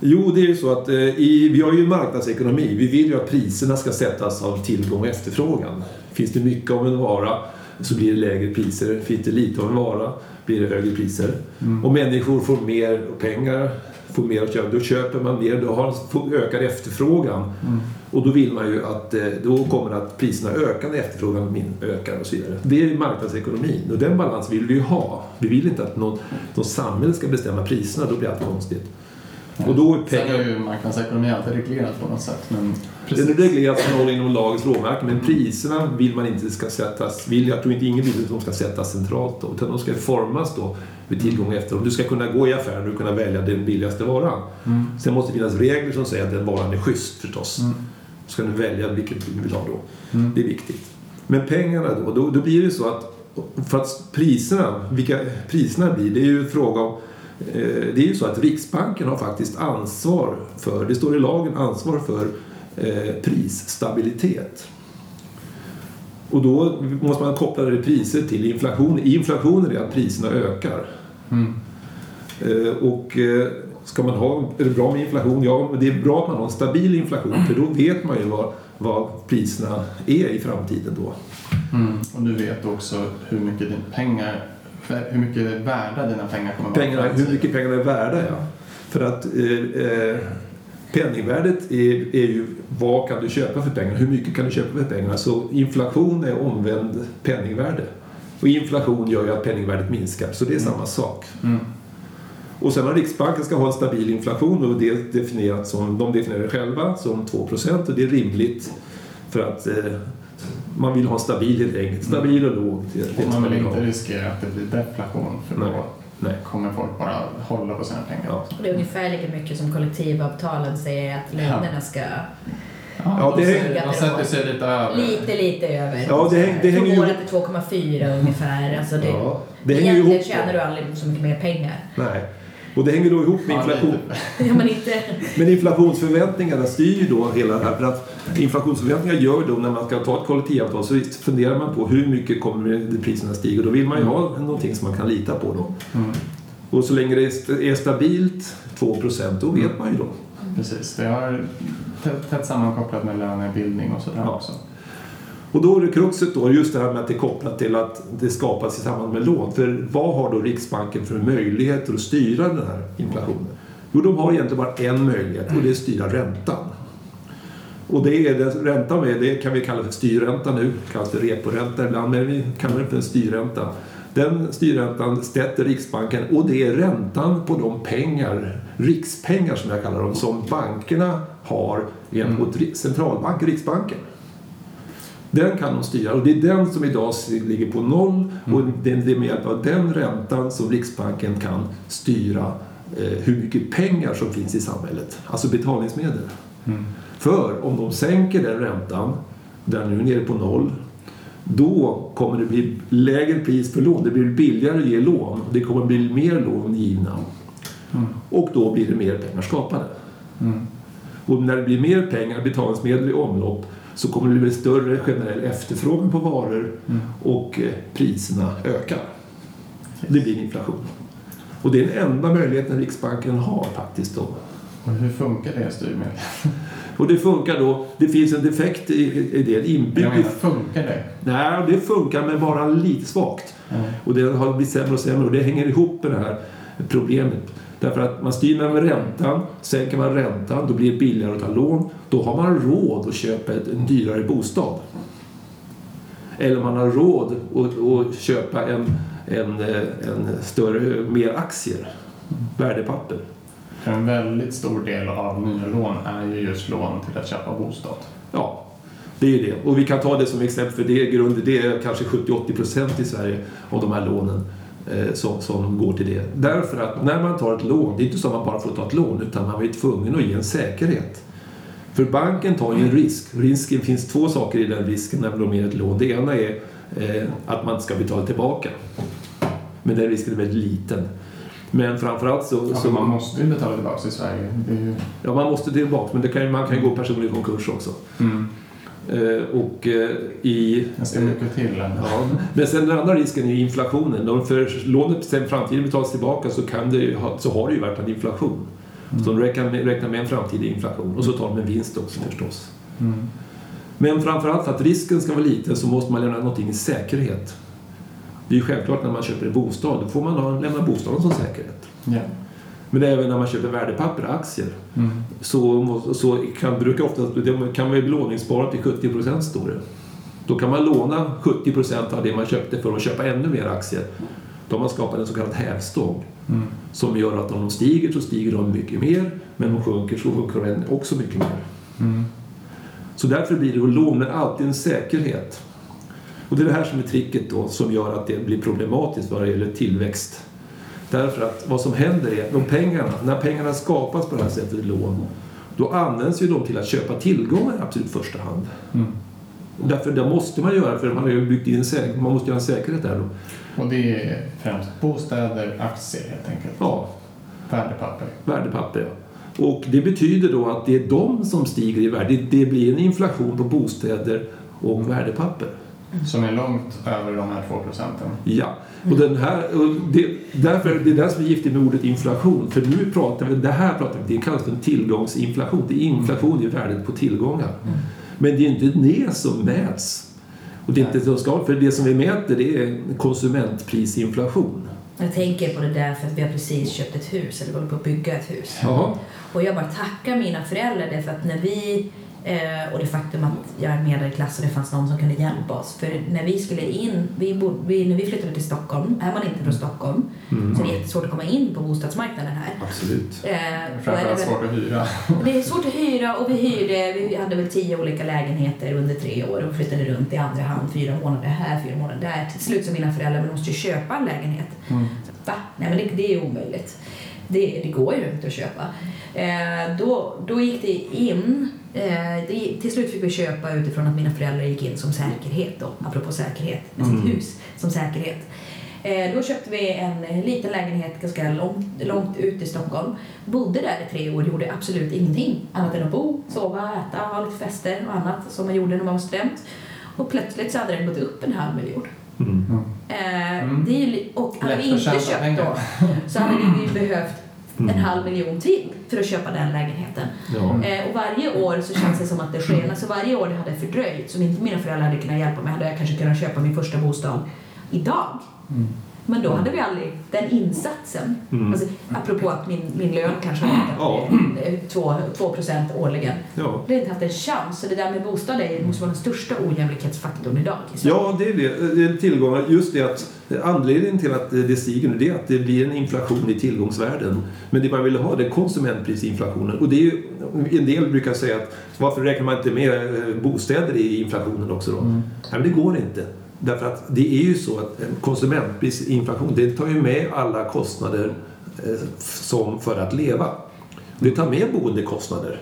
jo, det är ju så att eh, i, vi har ju marknadsekonomi. Vi vill ju att priserna ska sättas av tillgång och efterfrågan. Finns det mycket av en vara så blir det lägre priser. Finns det lite av en vara blir det högre priser. Mm. Och människor får mer pengar, får mer att köpa. Då köper man mer, då har ökad efterfrågan. Mm. Och då vill man ju att eh, då kommer att priserna ökar när efterfrågan min- ökar och så vidare. Det är marknadsekonomin och den balans vill vi ju ha. Vi vill inte att någon, någon samhälle ska bestämma priserna, då blir allt konstigt. Och då är Sen pengar... är ju marknadsekonomi alltid reglerat på något sätt. Men Den är reglerad som håller inom lagens råmärken men priserna vill man inte ska sättas, vill jag tror inte ingen vill att de ska sättas centralt då, utan de ska formas då vid tillgång och efterfrågan. Du ska kunna gå i affären och kunna välja den billigaste varan. Mm. Sen måste det finnas regler som säger att den varan är schysst förstås. Mm. Ska du välja vilket du vill ha då. Mm. Det är viktigt. Men pengarna då, då, då blir det så att för att priserna, vilka priserna blir, det är ju en fråga om eh, det är ju så att Riksbanken har faktiskt ansvar för, det står i lagen, ansvar för eh, prisstabilitet. Och då måste man koppla det priser till inflation. Inflationen är att priserna ökar. Mm. Eh, Och eh, ska man ha, är det bra med inflation? Ja, men det är bra att man har en stabil inflation för då vet man ju vad, vad priserna är i framtiden då. Mm. Och du vet också hur mycket din pengar, hur mycket värda dina pengar kommer vara. i Pengarna, hur mycket pengarna är värda, ja. För att eh, penningvärdet är, är ju vad kan du köpa för pengarna? Hur mycket kan du köpa för pengarna? Så inflation är omvänd penningvärde. Och inflation gör ju att penningvärdet minskar, så det är samma sak. Mm. Och sen har Riksbanken ska ha en stabil inflation och det definierat som, de definierar det själva som 2% och det är rimligt för att eh, man vill ha stabil helt enkelt. Stabil och låg. Det, Och man vill inte riskera att det blir deflation för då Nej. kommer folk bara hålla på sina pengar. Ja. Och det är ungefär lika mycket som kollektivavtalen säger att lönerna ska Ja, det de, är- sätter- sig lite över. lite, lite över. Ja, det häng- det hänger ju Från ihop- till 2,4 ungefär. Alltså det, Ja, det hänger ihop. tjänar du aldrig så mycket mer pengar. Nej. Och det hänger då ihop med inflation. lite. Ja, men inte... Men inflationsförväntningarna styr ju då hela det här. För att inflationsförväntningar gör då när man ska ta ett kollektivavtal så funderar man på hur mycket kommer priserna stiga. Och då vill man ju ha någonting som man kan lita på då. Mm. Och så länge det är st- är stabilt 2% då vet man ju då. Precis, det har tätt, tätt sammankopplat med lönebildning och sådär Ja. också. Och då är det kruxet då, just det här med att det är kopplat till att det skapas i samband med lån. För vad har då Riksbanken för möjligheter att styra den här inflationen? Jo, de har egentligen bara en möjlighet och det är att styra räntan. Och det är det, räntan med, det kan vi kalla för styrränta nu, kallas för reporänta ibland, men vi kallar det för en styrränta. Den styrräntan sätter Riksbanken och det är räntan på de pengar, rikspengar som jag kallar dem, som bankerna har gentemot mm. centralbanken, Riksbanken. Den kan de styra och det är den som idag ligger på noll och det är med hjälp av den räntan som Riksbanken kan styra eh, hur mycket pengar som finns i samhället, alltså betalningsmedel. Mm. För om de sänker den räntan, där nu är nere på noll, då kommer det bli lägre pris för lån. Det blir billigare att ge lån. Det kommer bli mer lån givna. Mm. Och då blir det mer pengar skapade. Mm. Och när det blir mer pengar, betalningsmedel i omlopp, så kommer det bli större generell efterfrågan på varor Mm. och eh, priserna ökar. Det blir inflation. Och det är den enda möjligheten Riksbanken har faktiskt då. Och hur funkar det styrmedlet? Och det funkar då, det finns en defekt i, i det, Jag inbyggd menar, funkar det? Nej, det funkar men bara lite svagt. Mm. Och det har blivit sämre och sämre och det hänger ihop med det här problemet. Därför att man styr med räntan, sänker man räntan, då blir det billigare att ta lån. Då har man råd att köpa en dyrare bostad. Eller man har råd att, att köpa en, en, en större, mer aktier, värdepapper. En väldigt stor del av nya lån är ju just lån till att köpa bostad. Ja, det är ju det. Och vi kan ta det som exempel, för det är, grund, det är kanske 70-80 procent i Sverige av de här lånen eh, som, som går till det. Därför att när man tar ett lån, det är inte så att man bara får ta ett lån, utan man är tvungen att ge en säkerhet. För banken tar ju en risk. Risken finns två saker i den risken när de ger ett lån. Det ena är eh, att man ska betala tillbaka. Men den risken är väldigt liten. Men framförallt så... Ja, så man måste ju betala tillbaka i Sverige. Ju... Ja, man måste tillbaka, men det kan, man kan ju gå personlig konkurs också. mm. Eh, och eh, i... Det ska mycket till. Ja, men sen den andra risken är inflationen. Om för lånet sen framtiden betalas tillbaka så, kan det, så har det ju varit en inflation. Så de räknar med, räknar med en framtida inflation och så tar de en vinst också förstås. Mm. Men framförallt för att risken ska vara liten så måste man lämna någonting i säkerhet. Det är ju självklart när man köper en bostad, då får man ha, lämna bostaden som säkerhet. Ja. Men även när man köper värdepapper, aktier, Mm. så, så kan, brukar ofta, det kan vara belåningsbara till 70 procent står det. Då kan man låna 70 procent av det man köpte för att köpa ännu mer aktier. Då har man skapat en så kallad hävstång Mm. som gör att om de stiger så stiger de mycket mer men om de sjunker så sjunker de också mycket mer. Mm. Så därför blir det att lån med alltid en säkerhet. Och det är det här som är tricket då som gör att det blir problematiskt vad det gäller tillväxt. Därför att vad som händer är att de pengarna, när pengarna skapas på det här sättet i lån, då används ju de till att köpa tillgångar i absolut första hand. Mm. Därför det måste man göra, för man har byggt in man måste göra en säkerhet där då. Och det är främst bostäder, aktier helt enkelt. Ja, Värdepapper. värdepapper ja. Och det betyder då att det är de som stiger i värde. Det, blir en inflation på bostäder och värdepapper. Som är långt över de här två procenten. Ja, och den här, och det, därför, det är det som är giftigt med ordet inflation. För nu pratar vi, det här pratar vi, det kallas för en tillgångsinflation. Det är inflation i värdet på tillgångar. Men det är inte det som mäts. Och det är inte så ska, för det som vi mäter det är konsumentprisinflation. Jag tänker på det där för att vi har precis köpt ett hus, eller håller på att bygga ett hus. Jaha. Och jag bara tackar mina föräldrar därför att när vi eh, och det faktum att jag är medelklass och det fanns någon som kunde hjälpa oss. För när vi skulle in, vi bod, vi, när vi flyttade till Stockholm, är man inte från Stockholm Mm. så är det jättesvårt att komma in på bostadsmarknaden här. Absolut. Eh, är Framförallt svårt att hyra. det är svårt att hyra och vi hyrde, vi hade väl tio olika lägenheter under tre år och flyttade runt i andra hand, fyra månader här, fyra månader där. Till slut sa mina föräldrar, men du måste ju köpa en lägenhet. Mm. Va? Nej men det, det är omöjligt. Det, det går ju inte att köpa. Eh, då, då gick det in, eh, det, till slut fick vi köpa utifrån att mina föräldrar gick in som säkerhet då, apropå säkerhet, med sitt Mm. hus som säkerhet. Eh, då köpte vi en liten lägenhet ganska långt, långt ut i Stockholm. Bodde där i tre år, gjorde absolut ingenting annat än att bo, sova, äta, ha lite fester och annat som man gjorde när man var student. Och plötsligt så hade den gått upp en halv miljon. Mm. Eh, Mm. det är ju, och hade vi inte köpt pengar. då så hade vi behövt en Mm. halv miljon till för att köpa den lägenheten. Ja. Eh, och varje år så känns det som att det sker, alltså varje år det hade fördröjt, som inte mina föräldrar hade kunnat hjälpa mig, hade jag kanske kunnat köpa min första bostad idag. Mm. Men då hade vi aldrig den insatsen. Mm. Alltså, apropå att min, min lön kanske har ökat 2 procent årligen. Ja. Det har inte haft en chans. Så det där med bostad är, måste vara den största ojämlikhetsfaktorn idag. Ja, det är det. det är tillgångar. Just det att anledningen till att det stiger nu det är att det blir en inflation i tillgångsvärden. Men det man vill ha det är konsumentprisinflationen. Och det är ju, en del brukar säga att varför räknar man inte med eh, bostäder i inflationen också då? Mm. Nej, men det går inte. Därför att det är ju så att en konsumentprisinflation det tar ju med alla kostnader eh, som för att leva. Det tar med boendekostnader.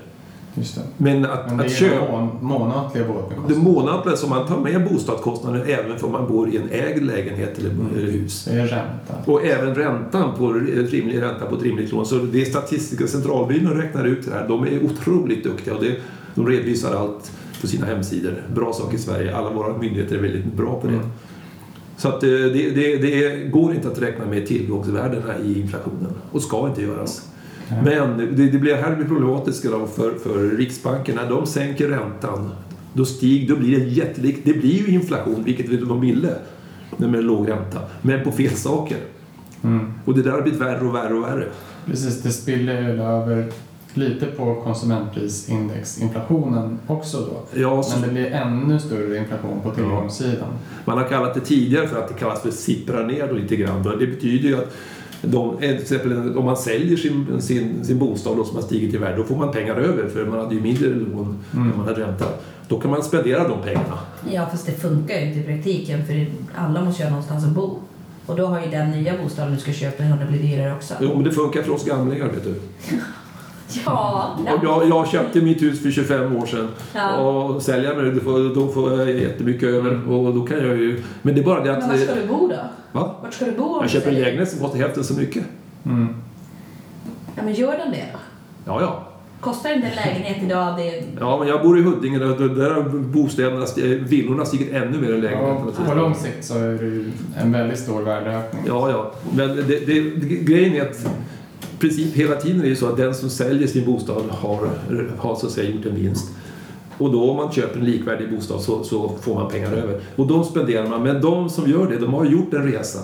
Det. Men att, Men det att köpa... mån, månatliga Det båtbekostnader. månatliga som man tar med bostadskostnaden även för man bor i en ägd lägenhet eller eller hus. Det är ränta. Och även räntan på ett rimlig ränta på ett rimligt lån. Så det är Statistiska centralbyrån räknar ut det här. De är otroligt duktiga och det, de redovisar allt på sina hemsidor. Bra sak i Sverige. Alla våra myndigheter är väldigt bra på det. Mm. Så att eh, det, det, det går inte att räkna med tillgångsvärdena i inflationen och ska inte göras. Men det, det blir, här blir problematiskt då för, för Riksbanken. När de sänker räntan då, stig, då blir det jättelikt. Det blir ju inflation, vilket de ville med låg ränta, men på fel saker. Mm. Och det där har blivit värre och värre och värre. Precis, det spiller över lite på konsumentprisindexinflationen också då. Ja, så, Men det blir ännu större inflation på tillgångssidan. man har kallat det tidigare för att det kallas för sippra ner då lite grann. Det betyder ju att de, till exempel om man säljer sin, sin, sin bostad då, som har stigit i värde, då får man pengar över för man hade ju mindre lån Mm. än man hade ränta. Då kan man spendera de pengarna. Ja, fast det funkar ju inte i praktiken för alla måste ju ha någonstans att bo. Och då har ju den nya bostaden du ska köpa hunnit bli dyrare också. Jo, men det funkar för oss gamlingar, vet du. Ja, Och jag, jag köpte mitt hus för 25 år sedan Ja. och säljer mig, då får, då får jag jättemycket över och då kan jag ju... Men det är bara det Men var ska att... du bo då? Va? Vart ska du bo Jag du köper en lägenhet som kostar hälften så mycket. Mm. Ja, men gör den det då? Ja, ja. Kostar inte en lägenhet idag det... Ja, men jag bor i Huddinge och där har bostäderna, villorna stigit ännu mer än lägenheterna. Ja, på lång sikt så är det ju en väldigt stor värdeökning. Ja, ja. Men det, det, grejen är att princip hela tiden är det så att den som säljer sin bostad har, har så att säga gjort en vinst. Och då om man köper en likvärdig bostad så, så får man pengar över. Och de spenderar man. Men de som gör det, de har gjort en resa.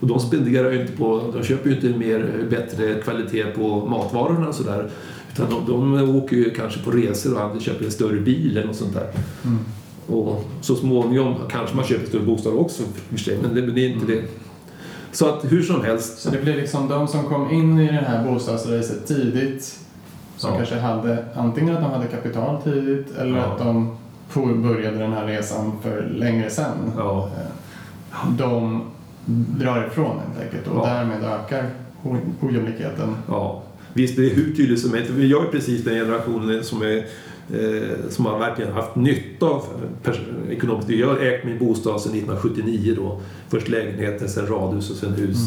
Och de spenderar ju inte på, de köper ju inte mer, bättre kvalitet på matvarorna och sådär. Utan de, de åker ju kanske på resor och köper en större bil eller något sånt där. Mm. Och så småningom kanske man köper större bostad också för sig, men det, men det är inte det. Så att hur som helst, Så det blir liksom de som kom in i det här bostadsracet tidigt som Ja. kanske hade antingen att de hade kapital tidigt eller Ja. att de påbörjade den här resan för längre sedan. Ja. Eh, De drar ifrån helt enkelt och därmed ökar ojämlikheten. ja, visst det är hur tydligt som helst. Vi är precis den generationen som, är, eh, som har verkligen haft nytta av ekonomiskt. Jag har ägt min bostad sedan 1979 då. Först lägenheten, sen radhus och sen hus.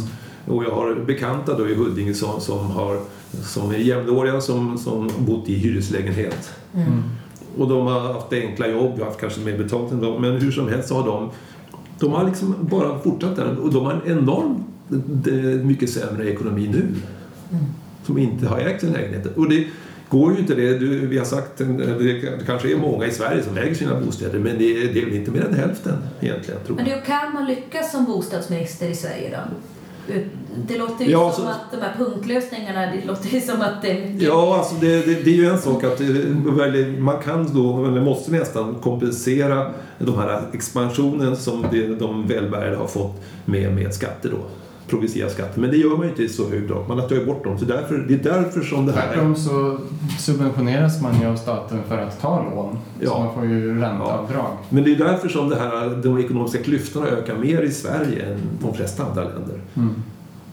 Och jag har bekanta då i Huddinge som, som, har, som är jämnåriga som, som bott i hyreslägenhet. Mm. Och de har haft enkla jobb, jag har haft kanske mer betalt än dem, men hur som helst så har de de har liksom bara fortsatt där och de har en enormt eh, mycket sämre ekonomi nu. Som inte har ägt sin lägenhet. Och det går ju inte det. Du, vi har sagt, eh, det kanske är många i Sverige som äger sina bostäder men det är, det är väl inte mer än hälften egentligen. Tror Men då kan man lyckas som bostadsminister i Sverige då? Det låter ju Ja, som så- att de här punktlösningarna, det låter ju som att det. Ja, alltså det, det, det är ju en sak att eh, man kan då, eller måste nästan kompensera de här expansionen som de välbärgade har fått med, med skatter då. Progressiva skatter. Men det gör man ju inte i så hög grad. Man har tagit bort dem. Så därför, det är därför som det här... Tvärtom så subventioneras man ju av staten för att ta lån. Så Ja. man får ju ränteavdrag. Men det är därför som det här, de ekonomiska klyftorna ökar mer i Sverige än de flesta andra länder. Mm.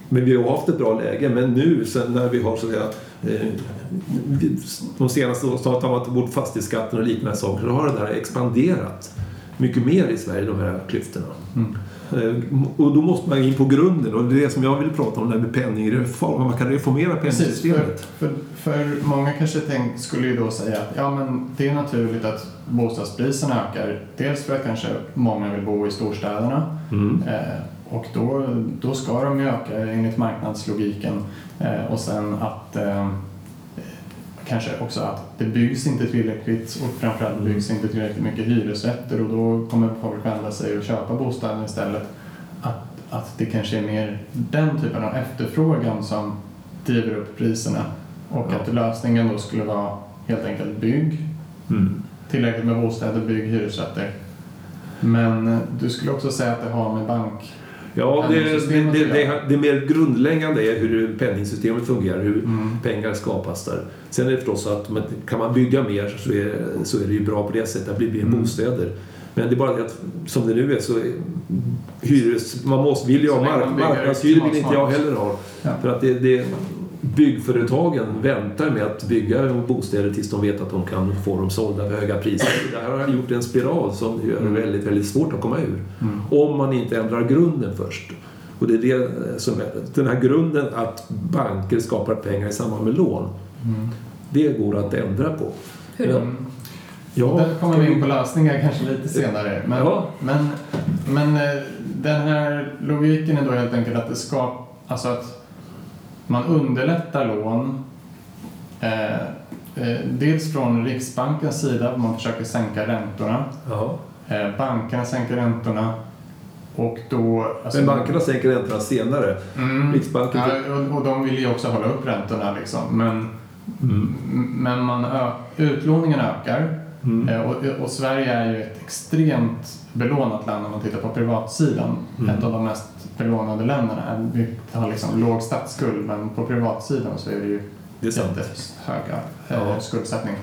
Men vi har haft ett bra läge. Men nu sen när vi har så att säga, eh, de senaste åren så har man tagit bort fastighetsskatten och liknande saker. Då har det där expanderat mycket mer i Sverige, de här klyftorna. Mm. Eh, Och då måste man in på grunden och det är det som jag vill prata om, det här med penningreform. Man kan reformera Precis, för, penningsystemet. för, för många kanske tänk, skulle ju då säga att ja, men det är naturligt att bostadspriserna ökar. Dels för att kanske många vill bo i storstäderna Mm. eh, och då, då ska de ju öka enligt marknadslogiken. Eh, och sen att eh, kanske också att det byggs inte tillräckligt och framförallt byggs inte tillräckligt mycket hyresrätter och då kommer folk vända sig och köpa bostaden istället. Att, att det kanske är mer den typen av efterfrågan som driver upp priserna och Ja. att lösningen då skulle vara helt enkelt bygg Mm. tillräckligt med bostäder, bygg hyresrätter. Men eh, du skulle också säga att det har med bank... Ja, det, det, det, det, mer grundläggande är hur penningsystemet fungerar, hur Mm. pengar skapas där. Sen är det förstås så att man- kan man bygga mer så är, så är det ju bra på det sättet, att blir mer Mm. bostäder. Men det är bara det att som det nu är så hyres, man måste, vill ju ha mark, marknadshyror vill inte jag heller ha. Ja. För att det, det, byggföretagen väntar med att bygga bostäder tills de vet att de kan få dem sålda för höga priser. Det här har gjort en spiral som gör det Mm. väldigt, väldigt svårt att komma ur. Mm. Om man inte ändrar grunden först. Och det är det som är, den här grunden att banker skapar pengar i samband med lån. Mm. Det går att ändra på. Hur då? Ja, Där kommer vi in på lösningar kanske lite senare. Men, Ja. men, men eh, den här logiken är då helt enkelt att det ska, alltså att man underlättar lån eh, eh, dels från Riksbankens sida, man försöker sänka räntorna. Ja. Eh, bankerna sänker räntorna Och då... Alltså, Men bankerna sänker räntorna senare. Mm. Riksbanken... Ja, och, och de vill ju också hålla upp räntorna liksom. Men, Mm. men man ö, utlåningen ökar. Mm. Eh, Och, och Sverige är ju ett extremt belånat land om man tittar på privatsidan. Mm. Ett av de mest belånade länderna. Vi har liksom låg statsskuld men på privatsidan så är det ju Det är sant. jättehöga eh, Ja. skuldsättning.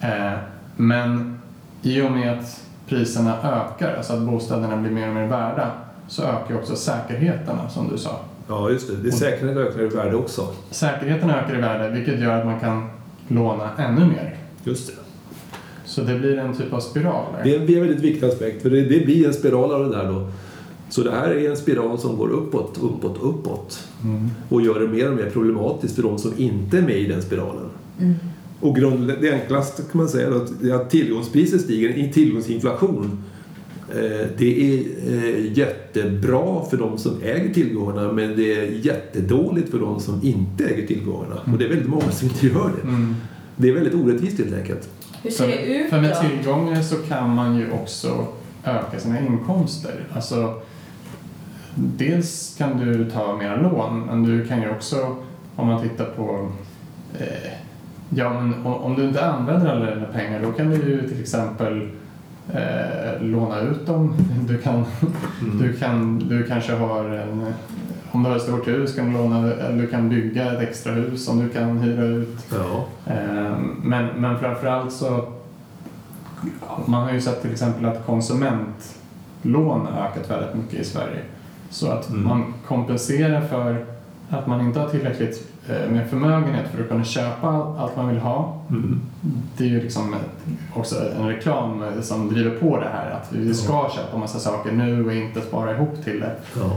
Eh, men i och med att priserna ökar, alltså att bostäderna blir mer och mer värda, så ökar också säkerheterna som du sa. Ja, just det. Det är säkerhet ökar i värde också. Säkerheterna ökar i värde vilket gör att man kan låna ännu mer. Just det. Så det blir en typ av spiral där. Det är en det är en väldigt viktig aspekt, för det, det blir en spiral av det där då. Så det här är en spiral som går uppåt, uppåt, uppåt Mm. och gör det mer och mer problematiskt för de som inte är med i den spiralen. Och grund, det enklaste kan man säga då, att- är att tillgångspriser stiger, i tillgångsinflation. Eh, det är eh, jättebra för de som äger tillgångarna men det är jättedåligt för de som inte äger tillgångarna. Och det är väldigt många som inte gör det. Mm. Det är väldigt orättvist helt enkelt. Hur ser För, det ut för med då? tillgångar så kan man ju också öka sina inkomster. Alltså, dels kan du ta mera lån, men du kan ju också, om man tittar på eh, Ja, men om, du inte använder alla dina pengar då kan du ju till exempel eh, låna ut dem. Du, kan, du, kan, du kanske har en... Om du har ett stort hus kan du, låna, eller du kan bygga ett extra hus som du kan hyra ut. Ja. Eh, Men, men framförallt så man har ju sett till exempel att konsumentlån har ökat väldigt mycket i Sverige. Så att Mm. man kompenserar för att man inte har tillräckligt eh, med förmögenhet för att kunna köpa all- allt man vill ha. Mm. Det är ju liksom också en reklam eh, som driver på det här att vi ska köpa massa saker nu och inte spara ihop till det. Ja.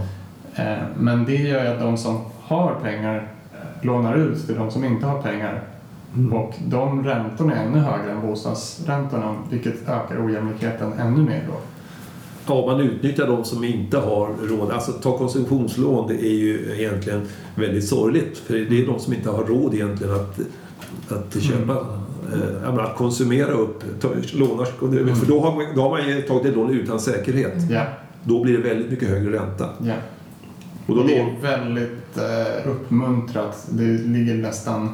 Eh, Men det gör ju att de som har pengar lånar ut till de som inte har pengar Mm. och de räntorna är ännu högre än bostadsräntorna vilket ökar ojämlikheten ännu mer då. Ja, man utnyttjar de som inte har råd. Alltså ta konsumtionslån, det är ju egentligen väldigt sorgligt. För det är de som inte har råd egentligen att, att köpa, eh, jag menar, att konsumera upp, ta, låna, för då har, man, då har man tagit ett lån utan säkerhet. Ja, Då blir det väldigt mycket högre ränta. ja. Och då det är väldigt eh, uppmuntrat. Det ligger nästan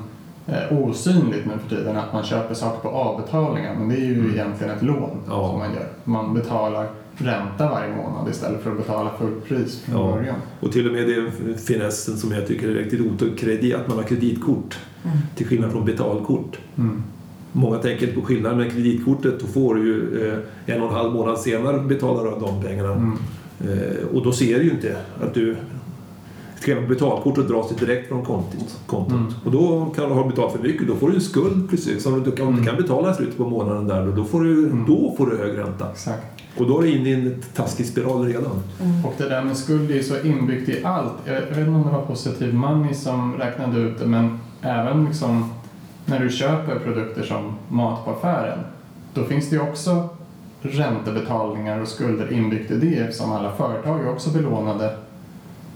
eh, osynligt nu för tiden att man köper saker på avbetalningar men det är ju egentligen ett lån Mm. Ja. som man gör. Man betalar ränta varje månad istället för att betala fullt pris från Ja. början. och till och med det finessen som jag tycker är riktigt otäck, kredit, att man har kreditkort. Till skillnad från betalkort. Mm. Många tänker inte på skillnaden med kreditkortet. Då får du ju eh, en och en halv månad senare betalar du de pengarna. Mm. Eh, och då ser du ju inte att du skriver på betalkortet dras det direkt från kontot. kontot. Mm. Och då kan du ha betalt för mycket. Då får du en skuld precis som du kan, Mm. du kan betala i slutet på månaden där. Då får, du, Mm. då får du hög ränta. Exakt. Och då är du inne i en taskig spiral redan. Och det där med skuld är ju så inbyggt i allt. Jag vet inte om det var Positive Money som räknade ut det, men även liksom när du köper produkter som mat på affären, då finns det ju också räntebetalningar och skulder inbyggt i det eftersom alla företag är också belånade.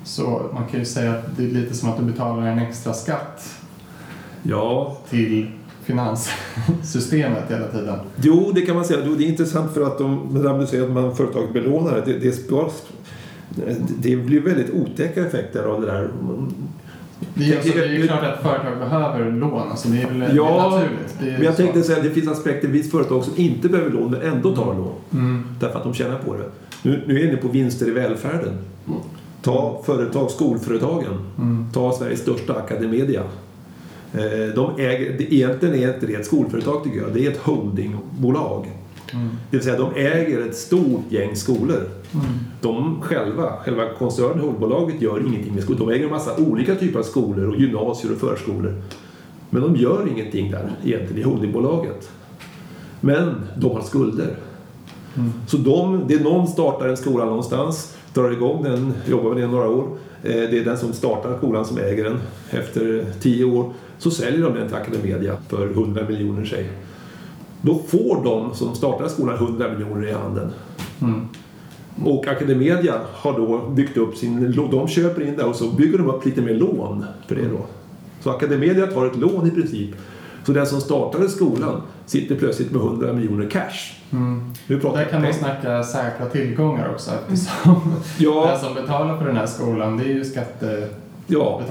Så man kan ju säga att det är lite som att du betalar en extra skatt Ja, till finanssystemet hela tiden. jo det kan man säga. Jo, det är intressant för att de, där du säger att man företaget belånar det. Det, det, spar- det blir väldigt otäcka effekter av det där. Det är, alltså, det är ju klart att företag behöver lån, alltså det är väl Ja, naturligt. Det är men jag så. tänkte säga att det finns aspekter, visst företag som inte behöver lån men ändå tar lån. Mm. Därför att de tjänar på det. Nu, nu är jag inne på vinster i välfärden. Ta företag, skolföretagen. Mm. Ta Sveriges största Academedia. Eh, De äger, det, egentligen är inte det ett skolföretag tycker jag, det är ett holdingbolag. Mm. Det vill säga de äger ett stort gäng skolor. Mm. De själva, själva koncernen, holdbolaget, gör ingenting med skolor. De äger en massa olika typer av skolor och gymnasier och förskolor. Men de gör ingenting där egentligen i holdingbolaget. Men de har skulder. Mm. Så de, det är någon startar en skola någonstans, drar igång den, jobbar med den några år. Eh, Det är den som startar skolan som äger den. Efter tio år så säljer de den till Academedia för 100 miljoner säg. Då får de som startar skolan 100 miljoner i handen. Mm. Och Academedia har då byggt upp sin... De köper in det och så bygger de upp lite mer lån för det då. Så Academedia tar ett lån i princip Så den som startade skolan sitter plötsligt med 100 miljoner cash. Mm. Nu pratar Där vi kan man pengar. snacka säkra tillgångar också eftersom Ja. den som betalar för den här skolan det är ju skattebetalarna. Ja,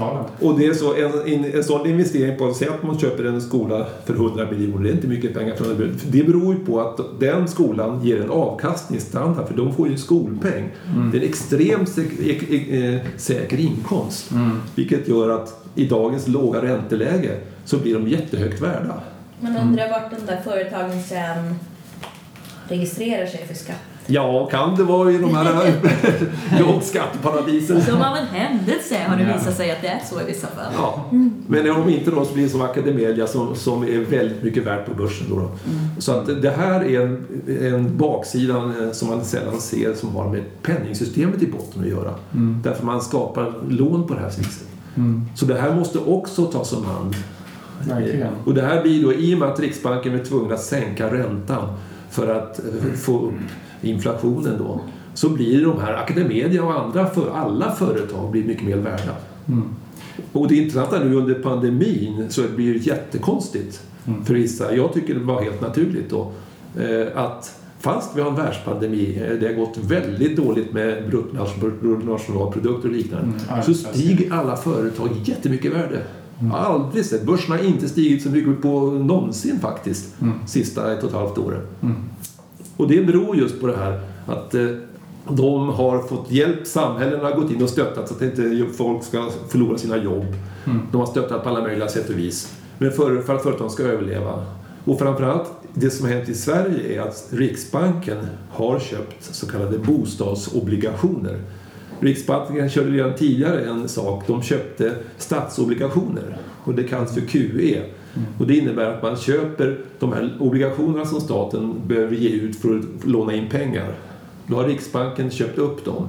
och det är så, en, en, en sån investering på, säg att man köper en skola för 100 miljoner, det är inte mycket pengar från en Det beror ju på att den skolan ger en avkastningsstandard, för de får ju en skolpeng. Det är en extremt säk, ek, ek, eh, säker inkomst, Mm. vilket gör att i dagens låga ränteläge så blir de jättehögt värda. Man undrar vart de där företagen sen registrerar sig för skatt. Ja, kan det vara i de här jobbskatteparadisen? Som av en händelse har det visat sig att det är så i vissa fall. Ja, men om inte då så blir det som Academedia som, som är väldigt mycket värt på börsen. Då, då. Så att det här är en, en baksida eh, som man sällan ser som har med penningsystemet i botten att göra. Mm. Därför man skapar lån på det här viset. Mm. Så det här måste också tas om hand. Verkligen. Och det här blir då i och med att Riksbanken är tvungen att sänka räntan för att få upp inflationen då så blir de här Academedia och andra för alla företag blir mycket mer värda. Mm. Och det intressanta nu under pandemin så blir det jättekonstigt Mm. för vissa. Jag tycker det var helt naturligt då eh, att fast vi har en världspandemi, eh, det har gått väldigt dåligt med bruttonationalprodukter och liknande, Mm, så stiger alla företag jättemycket värde. Mm. Jag har aldrig sett. Börsen har inte stigit så mycket på någonsin faktiskt, Mm. sista ett och ett halvt åren. Mm. Och det beror just på det här att eh, de har fått hjälp, samhällen har gått in och stöttat så att inte folk ska förlora sina jobb. Mm. De har stöttat på alla möjliga sätt och vis. Men för, för att företagen ska överleva. Och framförallt, det som har hänt i Sverige är att Riksbanken har köpt så kallade bostadsobligationer. Riksbanken körde redan tidigare en sak. De köpte statsobligationer och det kallas för QE. Och det innebär att man köper de här obligationerna som staten behöver ge ut för att låna in pengar. Då har Riksbanken köpt upp dem.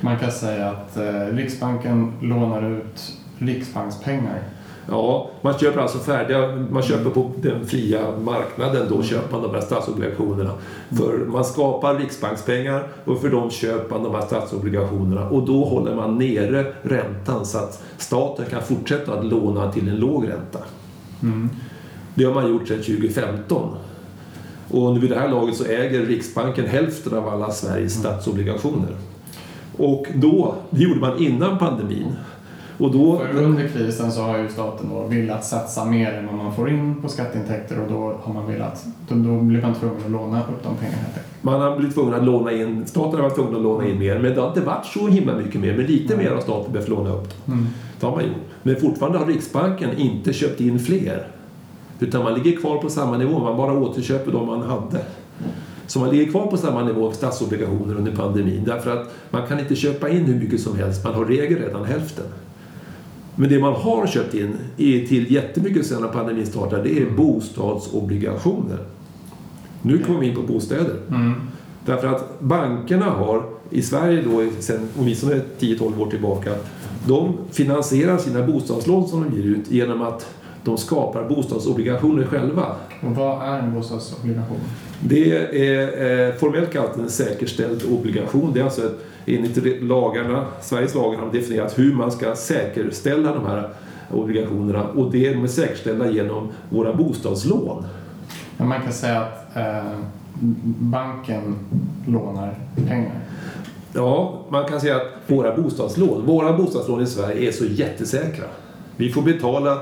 Man kan säga att eh, Riksbanken lånar ut riksbankspengar. Ja, man köper alltså färdiga, man köper på den fria marknaden då köper man de här statsobligationerna. För man skapar riksbankspengar och för dem köper man de här statsobligationerna och då håller man nere räntan så att staten kan fortsätta att låna till en låg ränta. Mm. Det har man gjort sedan 2015. Och vid det här laget så äger Riksbanken hälften av alla Sveriges statsobligationer. Och då, det gjorde man innan pandemin. Och då, För under krisen så har ju staten då velat satsa mer än vad man får in på skatteintäkter och då har man velat, då, då blir man tvungen att låna upp de pengarna helt enkelt. Man har blivit tvungen att låna in, staten har varit tvungen att låna in mer, men det har inte varit så himla mycket mer. Men lite mer har staten behövt låna upp. Mm. Man gjort. Men fortfarande har Riksbanken inte köpt in fler. Utan man ligger kvar på samma nivå, man bara återköper de man hade. Så man ligger kvar på samma nivå för statsobligationer under pandemin. Därför att man kan inte köpa in hur mycket som helst, man har regel redan hälften. Men det man har köpt in är till jättemycket sedan pandemin startade, det är bostadsobligationer. Nu kommer vi in på bostäder. Mm. Därför att bankerna har i Sverige då sedan åtminstone 10-12 år tillbaka de finansierar sina bostadslån som de ger ut genom att de skapar bostadsobligationer själva. Och vad är en bostadsobligation? Det är eh, formellt kallat en säkerställd obligation. Det är alltså ett, enligt lagarna, Sveriges lagar har definierat hur man ska säkerställa de här obligationerna och det är de säkerställda genom våra bostadslån. Ja, man kan säga att eh, banken lånar pengar. Ja, man kan säga att våra bostadslån, våra bostadslån i Sverige är så jättesäkra. Vi får betala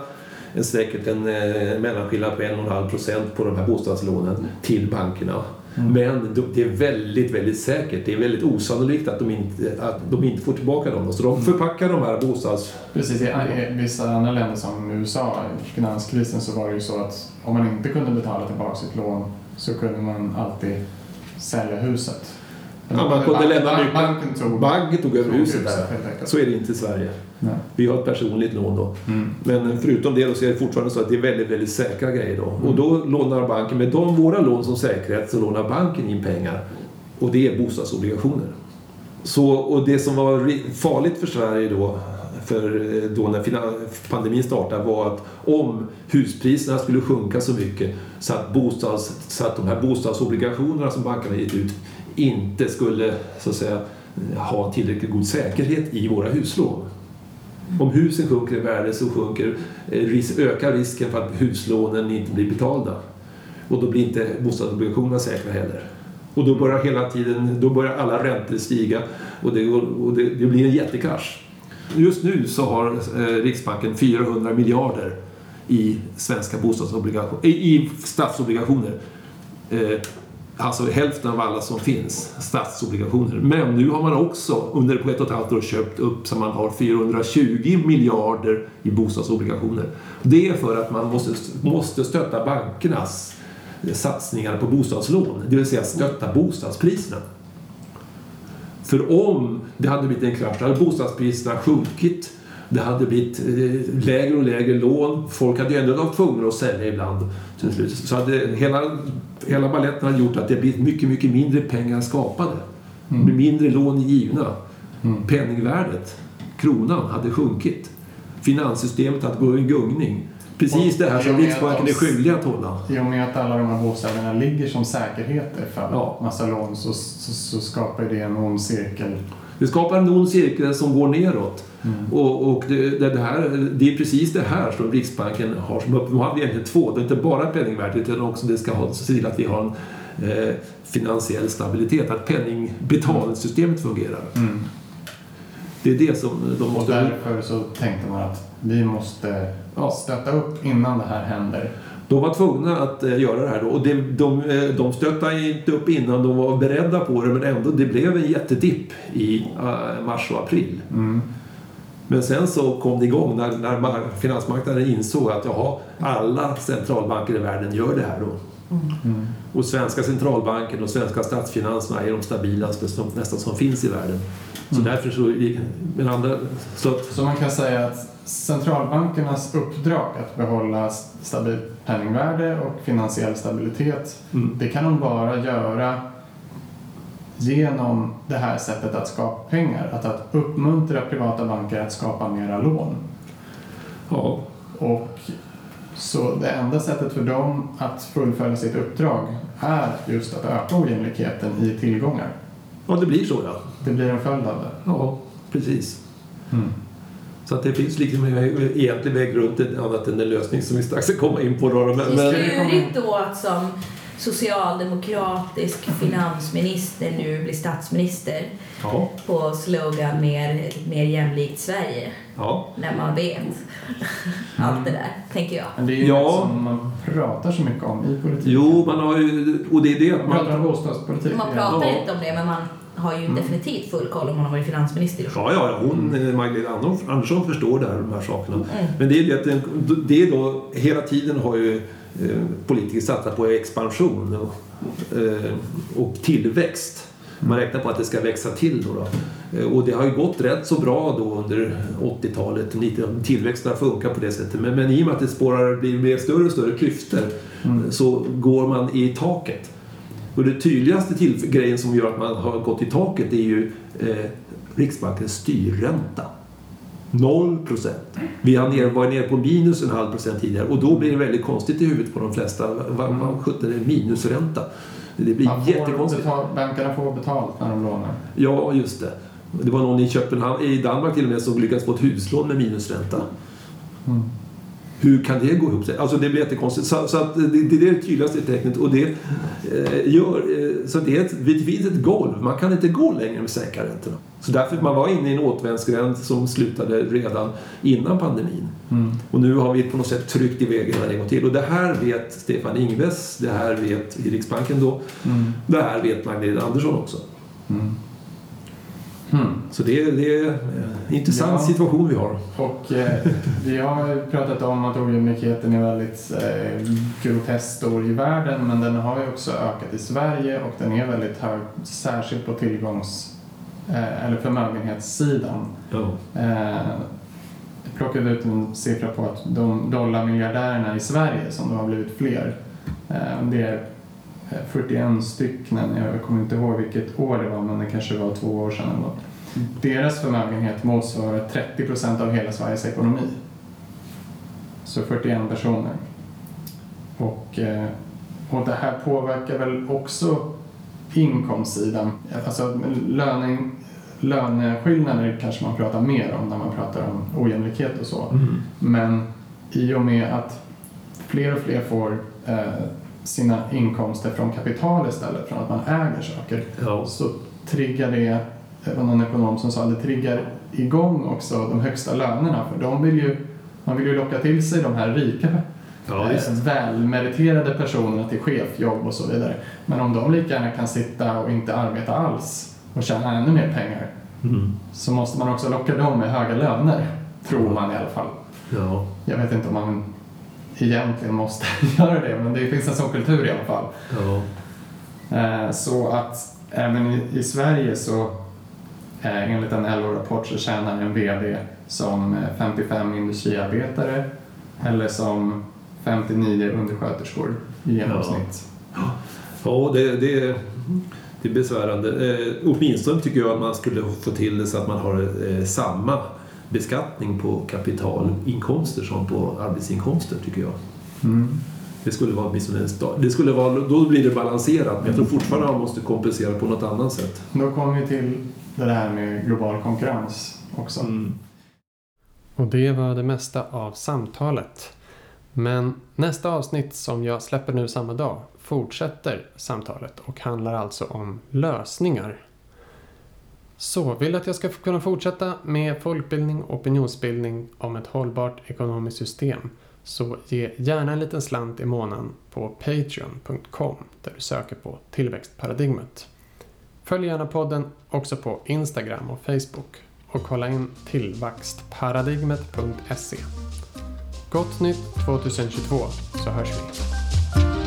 en, säkert en eh, mellanskillnad på 1,5 procent på de här bostadslånen till bankerna. Men de- det är väldigt, väldigt säkert. Det är väldigt osannolikt att de inte, att de inte får tillbaka dem. Så de förpackar de här bostads... Precis, i, i vissa andra länder som USA, i finanskrisen, så var det ju så att om man inte kunde betala tillbaka sitt lån så kunde man alltid sälja huset. Ja, man kunde lämna mycket. Banken tog, Banken tog över huset där. Så är det inte i Sverige. Nej. Vi har ett personligt lån då. Mm. Men förutom det då så är det fortfarande så att det är väldigt, väldigt säkra grejer då. Och då lånar banken, med de våra lån som säkerhet så lånar banken in pengar. Och det är bostadsobligationer. Så, och det som var farligt för Sverige då, för eh, då när pandemin startade var att om huspriserna skulle sjunka så mycket så att, bostads, så att de här bostadsobligationerna som bankerna gett ut inte skulle så att säga ha tillräckligt god säkerhet i våra huslån. Om husen sjunker i värde så sjunker, eh, ökar risken för att huslånen inte blir betalda. Och då blir inte bostadsobligationerna säkra heller. Och då börjar hela tiden, då börjar alla räntor stiga och det, och det, det blir en jättekrasch. Just nu så har eh, Riksbanken 400 miljarder i svenska bostadsobligationer, i statsobligationer. Eh, Alltså hälften av alla som finns, statsobligationer. Men nu har man också under på ett och ett halvt år köpt upp så man har 420 miljarder i bostadsobligationer. Det är för att man måste, måste stötta bankernas satsningar på bostadslån, det vill säga stötta bostadspriserna. För om det hade blivit en krasch, hade bostadspriserna sjunkit. Det hade blivit eh, lägre och lägre lån. Folk hade ju ändå varit tvungna att sälja ibland. till slut. Så hade hela, hela baletten hade gjort att det blivit mycket, mycket mindre pengar skapade. Blev mindre lån givna. Penningvärdet, kronan, hade sjunkit. Finanssystemet hade gått i gungning. Precis det här Och som och Riksbanken är skyldiga att hålla. I och med att alla de här bostäderna ligger som säkerheter för Ja. massa lån så, så, så skapar det en ond cirkel. Det skapar en ond cirkel som går neråt. Och, och det, det, här, det är precis det här som Riksbanken har som upp. De har egentligen två. Det är inte bara penningvärdet utan också det ska ha, se till att vi har en eh, finansiell stabilitet. Att penningbetalningssystemet fungerar. Det är det som de Och måste... därför så tänkte man att vi måste Ja. stötta upp innan det här händer. De var tvungna att eh, göra det här då. Och det, de, eh, de stöttade inte upp innan de var beredda på det men ändå, det blev en jättedipp i eh, mars och april. Men sen så kom det igång när, när mar- finansmarknaden insåg att jaha, alla centralbanker i världen gör det här då. Och svenska centralbanken och svenska statsfinanserna är de stabilaste som, nästan som finns i världen. Så därför så... Men andra, så Så man kan säga att centralbankernas uppdrag att behålla stabilt penningvärde och finansiell stabilitet, Mm. det kan de bara göra genom det här sättet att skapa pengar. Att, att uppmuntra privata banker att skapa mera lån. ja, Och så det enda sättet för dem att fullfölja sitt uppdrag är just att öka ojämlikheten i tillgångar. ja, det blir så ja. Det blir en följd av det. Ja, precis. Så att det finns liksom en egentlig väg runt det annat än en lösning som vi strax ska komma in på. Då. Men, Det är klurigt då att som socialdemokratisk finansminister nu bli statsminister ja, på slogan mer, mer jämlikt Sverige. ja. När man vet allt det där, tänker jag. Men det är ju Ja. något som man pratar så mycket om i politiken. Jo, man har ju... Och det är det Man pratar om bostadspolitik. Man pratar Ja. inte om det, men man har ju definitivt full koll om man har varit finansminister. Ja, ja, hon, eh, Magdalena Andersson- förstår det här, de här sakerna. Mm. Men det är det att det är då, hela tiden har ju politiker satsat på expansion och, eh, och tillväxt. Man räknar på att det ska växa till då. då. Eh, Och det har ju gått rätt så bra då under 80-talet. 90 Tillväxten har funkat på det sättet. Men, men i och med att det spårar, blir mer större och större klyftor så går man i taket. Och det tydligaste till, grejen som gör att man har gått i taket är ju eh, Riksbankens styrränta. 0 procent. Vi var nere på minus en halv procent tidigare och då blir det väldigt konstigt i huvudet på de flesta. Vad vad sjutton är minusränta? Det blir Man får jättekonstigt. betal, bankerna får betalt när de lånar. Ja, just det. Det var någon i Köpenhamn, i Danmark till och med, som lyckades få ett huslån med minusränta. Hur kan det gå ihop? sig? Alltså det blir jättekonstigt. Så, så att det, det är det tydligaste tecknet. Och det eh, gör... Eh, så det, är ett, det finns ett golv. Man kan inte gå längre med säkra räntorna. Så därför man var inne i en återvändsgränd som slutade redan innan pandemin. Och nu har vi på något sätt tryckt iväg den en gång till. Och det här vet Stefan Ingves, det här vet Riksbanken då. Det här vet Magdalena Andersson också. Så det, är- det är en intressant Ja. situation vi har. Och eh, vi har pratat om att ojämlikheten är väldigt eh, groteskt stor i världen men den har ju också ökat i Sverige och den är väldigt hög, särskilt på tillgångs eh, eller förmögenhetssidan. Ja. Eh, jag plockade ut en siffra på att de dollarmiljardärerna i Sverige, som då har blivit fler, eh, det är eh, 41 stycken, jag kommer inte ihåg vilket år det var men det kanske var två år sedan eller något. Deras förmögenhet motsvarar 30 procent av hela Sveriges ekonomi. Så 41 personer. Och, eh, och det här påverkar väl också inkomstsidan. Alltså löning, löneskillnader kanske man pratar mer om när man pratar om ojämlikhet och så. Mm. Men i och med att fler och fler får eh, sina inkomster från kapital istället, från att man äger saker, Ja. så triggar det, det var någon ekonom som sa, det triggar igång också de högsta lönerna för de vill ju, man vill ju locka till sig de här rika Ja, eh, välmeriterade personerna till chefjobb och så vidare. Men om de lika gärna kan sitta och inte arbeta alls och tjäna ännu mer pengar Mm. så måste man också locka dem med höga löner, tror man i alla fall. Ja. Jag vet inte om man egentligen måste göra det, men det finns en sån kultur i alla fall. Ja. Eh, Så att även i, Sverige så eh, enligt en LO-rapport så tjänar en VD som eh, 55 industriarbetare eller som 59 undersköterskor i genomsnitt. Ja, det, det, det är besvärande. Eh, åtminstone tycker jag att man skulle få till det så att man har eh, samma beskattning på kapitalinkomster som på arbetsinkomster tycker jag. Mm. Det skulle vara åtminstone. Det skulle vara, då blir det balanserat men jag tror fortfarande man måste kompensera på något annat sätt. Då kommer vi till det här med global konkurrens också. Mm. Och det var det mesta av samtalet. Men nästa avsnitt som jag släpper nu samma dag fortsätter samtalet och handlar alltså om lösningar. Så vill du att jag ska kunna fortsätta med folkbildning och opinionsbildning om ett hållbart ekonomiskt system så ge gärna en liten slant i månaden på patreon.com där du söker på tillväxtparadigmet. Följ gärna podden också på Instagram och Facebook och kolla in tillväxtparadigmet.se. Gott nytt 2022 så hörs vi.